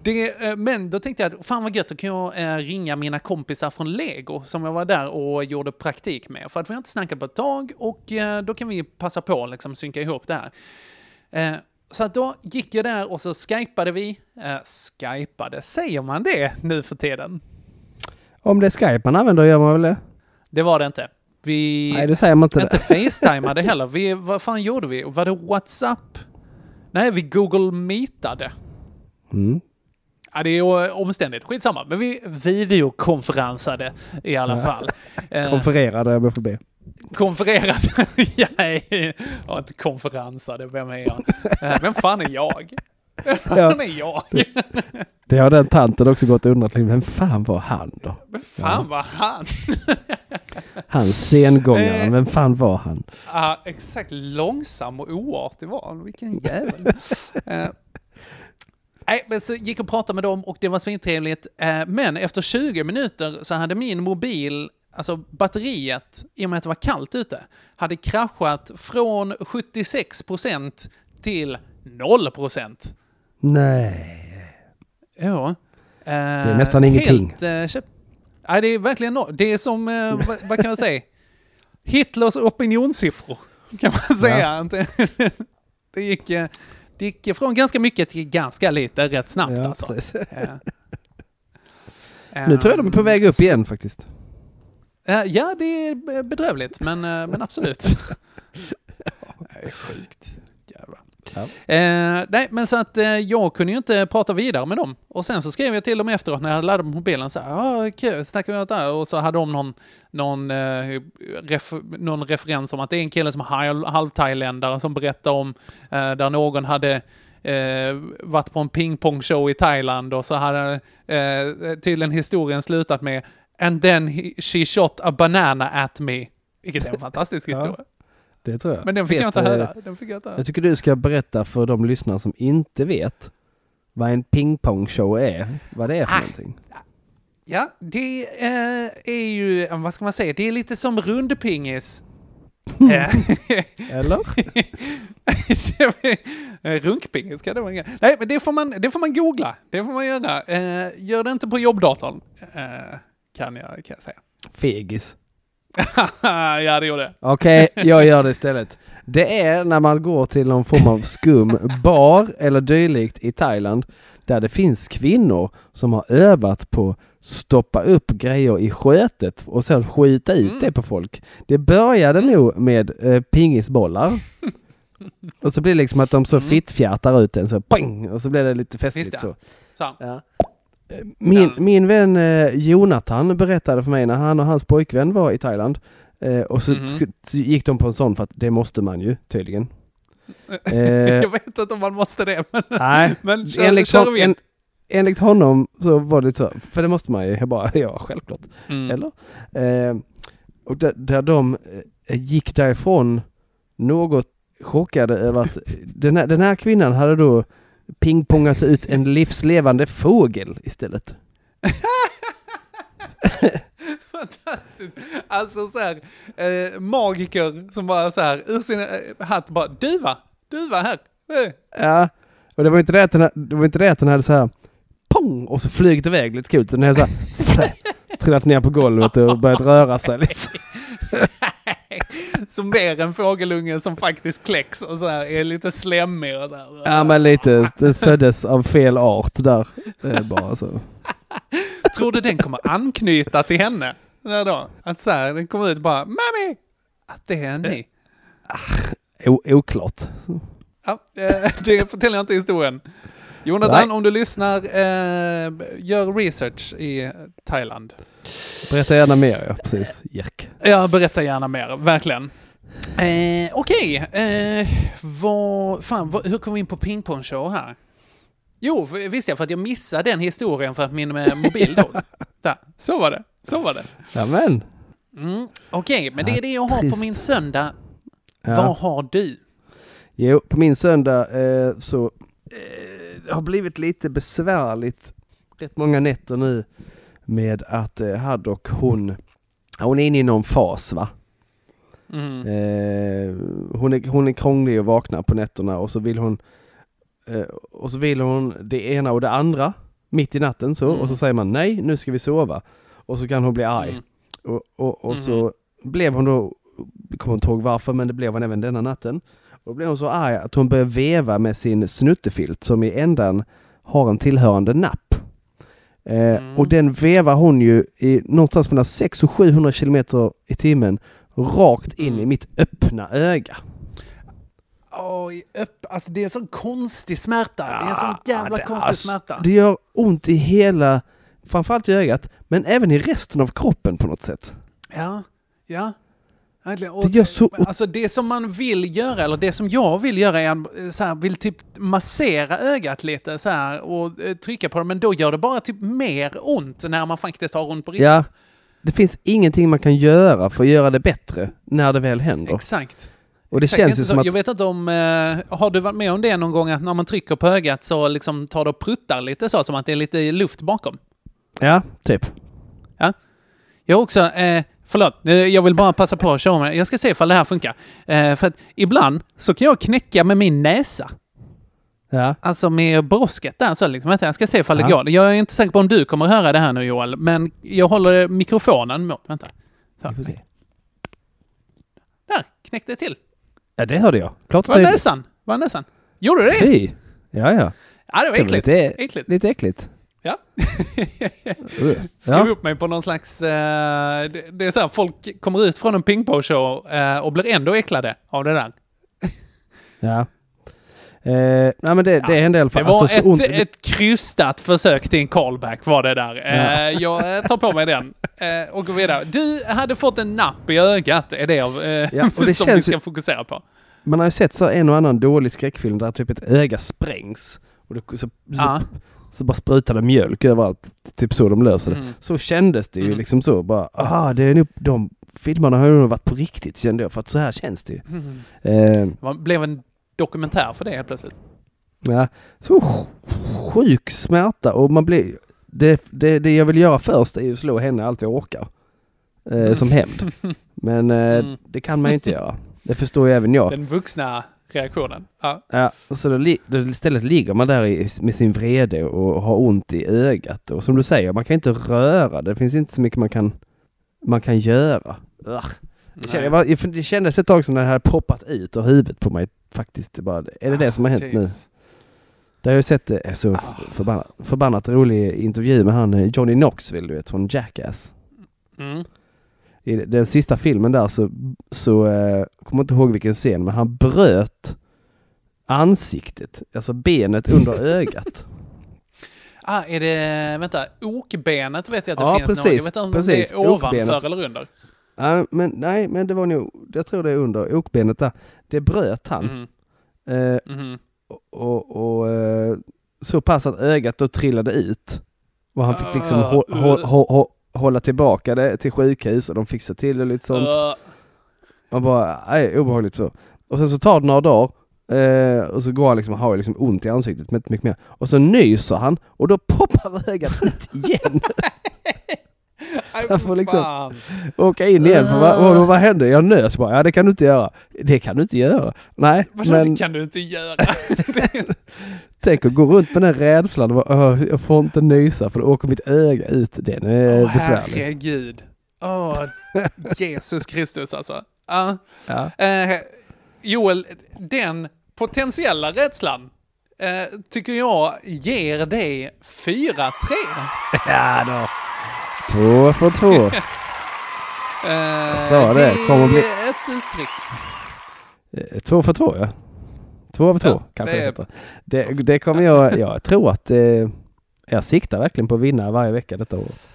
Det, eh, men då tänkte jag att fan vad gött, då kan jag ringa mina kompisar från Lego som jag var där och gjorde praktik med. För att vi har inte snackat på ett tag och då kan vi passa på att liksom synka ihop det här. Eh, så att då gick jag där och så skypade vi. Eh, skypade, säger man det nu för tiden? Om det är Skype man använder gör man väl det? Det var det inte. Vi... Nej, det säger man inte. Inte facetimade heller. Vi, vad fan gjorde vi? Var det WhatsApp? Nej, vi Google Meetade. Mm. Ja, det är ju omständigt. Skitsamma. Men vi videokonferensade i alla fall. [laughs] Eh, Konfererade jag får be. Konfererade. [laughs] Jag har inte konferensade. Vem är jag? Eh, Vem fan är jag? Vem fan är jag? [laughs] Det har den tanten också gått och undrat, vem fan var han då? Vem fan var han? [laughs] Han sengångaren, vem fan var han? Ja, exakt. Långsam och oartig var han. Vilken jävel. Eh, Nej, men så gick och pratade med dem och det var svintrevligt. Eh, Men efter 20 minuter så hade min mobil, alltså batteriet, i och med att det var kallt ute, hade kraschat från 76% till 0%. Nej. Ja. Det är nästan ingenting. Helt, eh. Nej, det är verkligen no... Det är som, eh, vad, vad kan man säga? Hitlers opinionssiffror, kan man säga. Inte- det, gick, eh, det gick från ganska mycket till ganska lite rätt snabbt Ja, alltså. Eh, Nu tror jag de är på väg upp igen faktiskt. Eh, Ja, det är bedrövligt, men, eh, men absolut. [laughs] Det är sjukt. Jävlar. Eh, nej, men så att eh, jag kunde ju inte prata vidare med dem. Och sen så skrev jag till dem efteråt när jag laddat mobilen så här, ja, kul, snackar vi om det här? Och så hade de någon, någon, eh, ref, någon referens om att det är en kille som är halv, halvthailändare som berättar om eh, där någon hade eh, varit på en pingpongshow i Thailand och så hade eh, tydligen historien slutat med And then he, she shot a banana at me. Vilket är en fantastisk [laughs] Ja. historia. Det tror jag. Men den fick jag inte höra. Den fick jag inte höra. Jag tycker du ska berätta för de lyssnare som inte vet vad en pingpongshow är. Vad det är för Ah. någonting. Ja, det eh, är ju, eh, vad ska man säga, det är lite som rundpingis. [laughs] Eh, Eller? [laughs] Runkpingis kan det vara. Nej, men det får, man, det får man googla. Det får man göra. Eh, gör det inte på jobbdatorn, eh, kan, jag, kan jag säga. Fegis. [laughs] ja, det gjorde det. Okej, [laughs] jag gör det istället. Det är när man går till någon form av skum bar eller dylikt i Thailand där det finns kvinnor som har övat på stoppa upp grejer i skötet och sen skjuta ut det på folk. Det började nog med eh, pingisbollar. [laughs] och så blir det liksom att de så fittfjärtar ut den så pang, och så blir det lite festligt så. Så. Ja. Min, min vän eh, Jonathan berättade för mig när han och hans pojkvän var i Thailand eh, och så, sku- så gick de på en sån för att det måste man ju tydligen. [laughs] Eh, jag vet inte om man måste det, men, Nej, [laughs] men kör, enligt, kör hon, en, enligt honom så var det så, för det måste man ju. Jag bara, [laughs] ja självklart. Mm. Eller? Eh, och där, där de gick därifrån något chockade över att den här, den här kvinnan hade då pingpongat ut en livslevande fågel istället. [laughs] Fantastiskt. Alltså så här, eh, magiker som bara så här, ur sin eh, hatt bara, duva, duva här. Eh. Ja, och det var inte det att den, det var inte det att den hade så här pong och så flugit iväg lite coolt. Den hade så här [laughs] trillat ner på golvet och börjat röra sig lite. [laughs] Som mer en fågelunge som faktiskt kläcks och så här är lite slemmig och så här. Ja men lite, det föddes av fel art där. Det är bara så. Tror du den kommer anknyta till henne? Där då? Att så här, den kommer ut bara, Mami! Att det är ni. O, oklart. Ja, eh, det förtäljer inte historien. Jonathan, Nej. om du lyssnar, eh, gör research i Thailand. Berätta gärna mer ja, precis. Jack. Ja, berätta gärna mer, verkligen. Eh, Okej, eh, vad, fan, vad, hur kom vi in på pingpongshow här? Jo, för, visst ja, för att jag missade den historien för att min eh, mobil dog. [laughs] Där, så var det, så var det. Mm, Okej, men det är det jag har på min söndag. Ja. Vad har du? Jo, på min söndag eh, så eh, det har blivit lite besvärligt rätt många nätter nu med att eh, Haddock hon, hon är inne i någon fas va. Mm. Eh, hon, är, hon är krånglig att vakna på nätterna och så vill hon eh, och så vill hon det ena och det andra mitt i natten så, Mm. och så säger man nej, nu ska vi sova. Och så kan hon bli arg. Mm. Och, och, och så blev hon då, kommer inte ihåg varför, men det blev hon även denna natten. Och då blev hon så arg att hon började veva med sin snuttefilt som i ändan har en tillhörande napp. Eh, Mm. Och den vevar hon ju i någonstans mellan 600 och 700 kilometer i timmen rakt in Mm. i mitt öppna öga. Oj, upp, alltså det är en sån konstig smärta. det är en sån jävla det- konstig alltså, smärta. Det gör ont i hela, framförallt i ögat, men även i resten av kroppen på något sätt. Ja, ja. Det gör så Alltså det som man vill göra, eller det som jag vill göra är eh, så här, vill typ massera ögat lite så här och eh, trycka på det, men då gör det bara typ mer ont när man faktiskt har ont på riktigt. Ja, det finns ingenting man kan göra för att göra det bättre när det väl händer. Exakt. Och det Exakt, känns ju så- som att... Jag vet inte om... Eh, har du varit med om det någon gång att när man trycker på ögat så liksom tar det och pruttar lite så, som att det är lite luft bakom? Ja, typ. Ja. Jag har också... Eh, förlåt, eh, jag vill bara passa på att köra med. Jag ska se ifall det här funkar. Eh, för att ibland så kan jag knäcka med min näsa. Ja. Alltså med brosket där så liksom. Vänta, jag ska se ifall det Ja. går. Jag är inte säker på om du kommer höra det här nu Joel, men jag håller mikrofonen mot. Vänta. Så. Vi får se. Där, knäckte det till. Ja, det hörde jag. Klart Var näsan? Var näsan? Gjorde du det? Fy! Ja, ja. Ja, det var Det var äckligt. lite- äckligt. Lite äckligt. Ja. Skriv Ja. upp mig på någon slags... Eh, det, det är så här, folk kommer ut från en pingpongshow eh, och blir ändå äcklade av det där. Ja. Eh, nej men det, det hände i alla Det fall. var Alltså, ont. ett, ett krystat försök till en callback var det där. Ja. Eh, jag eh, tar på mig den eh, och går vidare. Du hade fått en napp i ögat, är det av, eh, Ja, och det [laughs] som vi känns ska ju- fokusera på. Man har ju sett så en och annan dålig skräckfilm där typ ett öga sprängs. Och det, så, så, Ja. Så bara sprutar det mjölk överallt. Typ så de löser det. Mm. Så kändes det ju Mm. liksom så. Bara, aha, det är nog, de filmerna har ju nog varit på riktigt kände jag. För att så här känns det ju. Mm. Eh, blev en dokumentär för det helt plötsligt. Ja, så sj- sjuk smärta och man blir... Det, det, det jag vill göra först är ju att slå henne allt jag orkar. Eh, som hämnd. [laughs] Men eh, Mm. det kan man ju inte göra. Det förstår ju även jag. Den vuxna reaktionen. Ja. Ja, så då, då istället ligger man där i, med sin vrede och har ont i ögat. Och som du säger, man kan inte röra. Det finns inte så mycket man kan, man kan göra. Det, det kändes ett tag som den hade poppat ut ur huvudet på mig faktiskt. Det Bara, är det det som har hänt nu? Jeez. Det har jag sett eh, så förbannat, förbannat rolig intervju med han eh, Johnny Knoxville, du vet, från Jackass. Mm. I den sista filmen där så, så eh, kommer inte ihåg vilken scen, men han bröt ansiktet, alltså benet under [laughs] ögat. Ah, är det, vänta, okbenet vet jag att det Ja, finns någon. Jag precis, vet inte om precis, det är ovanför okbenet. eller under. Ja, men nej, men det var nog, jag tror det är under okbenet där. Det bröt han. Mhm. Eh, Mhm. och och eh, så pass att ögat då trillade ut. Och han fick liksom Ah, hå, uh. Hå, hå, hålla tillbaka det till sjukhus och de fixade till det lite sånt. Uh, Man bara, nej, obehagligt så. Och sen så tar det några dagar eh, och så går han liksom, har liksom ont i ansiktet, men inte mycket mer. Och så nyser han och då poppar [laughs] ögat ut igen. Han får liksom fan. åka in igen. För vad, vad, vad hände? Jag nös bara. Ja, det kan du inte göra. Det kan du inte göra. Nej, Vadå, men kan du inte göra? [laughs] tänk att gå runt med den rädslan. och bara, "Åh, Jag får inte nysa för då åker mitt öga ut. Den är Åh, besvärlig. herregud. Åh, Jesus Kristus alltså. Ja. Ja. Eh, Joel, den potentiella rädslan eh, tycker jag ger dig 4-3. Ja då. Två för två. [laughs] Eh, Jag sa det, kommer bli- ett uttryck. Eh, Två för två ja. Två av två Ja, kanske det det, är- det, det kommer jag, jag tror att eh, jag siktar verkligen på att vinna varje vecka detta året.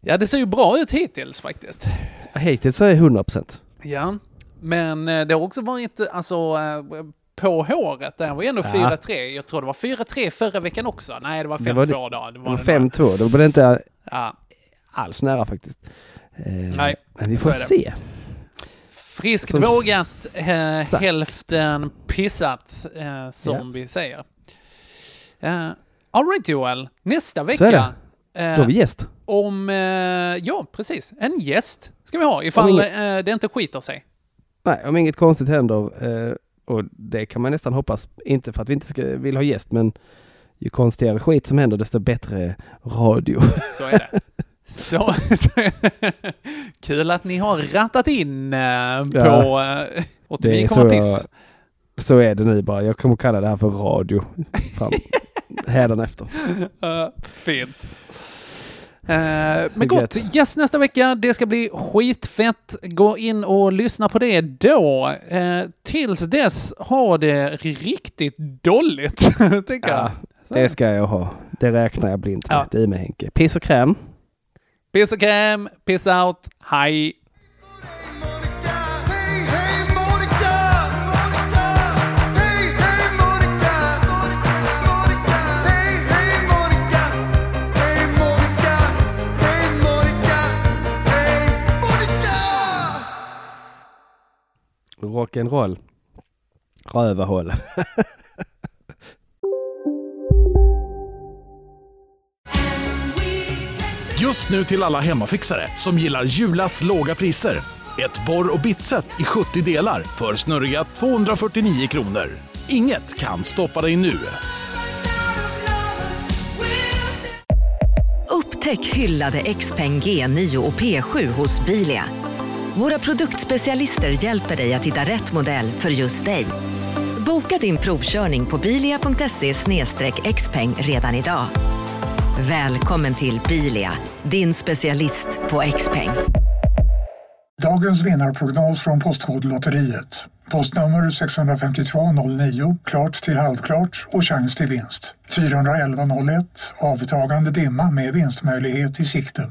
Ja, det ser ju bra ut hittills faktiskt. Hittills är det 100 procent. Ja, men eh, det har också varit alltså på håret. Det var ju ändå Ja. 4-3. Jag tror det var 4-3 förra veckan också. Nej, det var 5-2 Det var det- då. Det var, Det var det nog. 5-2, då var det inte Ja. Alls nära faktiskt. Eh, Nej, men vi får se. Friskt Som vågat, eh, sagt. hälften pissat, eh, som Ja. vi säger. Uh, Alright Joel, nästa vecka. det. eh, Då har vi gäst. om, eh, ja precis, en gäst ska vi ha ifall eh, det inte skiter sig. Nej, om inget konstigt händer, och det kan man nästan hoppas, inte för att vi inte ska, vill ha gäst, men ju konstigare skit som händer desto bättre radio. Så är det. [laughs] Så, [laughs] kul att ni har rattat in eh, på Ja. eh, Det är 89, så, piss. så är det nu bara. Jag kommer kalla det här för radio. [laughs] Hädanefter. Uh, fint. Eh, men gott, yes nästa vecka. Det ska bli skitfett. Gå in och lyssna på det då. Uh, tills dess, ha det riktigt dåligt, [laughs] tänker jag. Ja, det ska jag ha. Det räknar jag blint med. Ja. Är med Henke. Piss och kräm. Piss och kräm, piss out, hej! Rock'n'roll. Rövarhål. [laughs] Just nu till alla hemmafixare som gillar Julas låga priser. Ett borr och bitset i 70 delar för snurriga 249 kronor. Inget kan stoppa dig nu. Upptäck hyllade XPeng G9 och P7 hos Bilia. Våra produktspecialister hjälper dig att hitta rätt modell för just dig. Boka din provkörning på bilia.se xpeng redan idag. Välkommen till Bilia, din specialist på X-peng. Dagens vinnarprognos från Postkodlotteriet. Postnummer 65209, klart till halvklart och chans till vinst. 41101, avtagande dimma med vinstmöjlighet i sikte.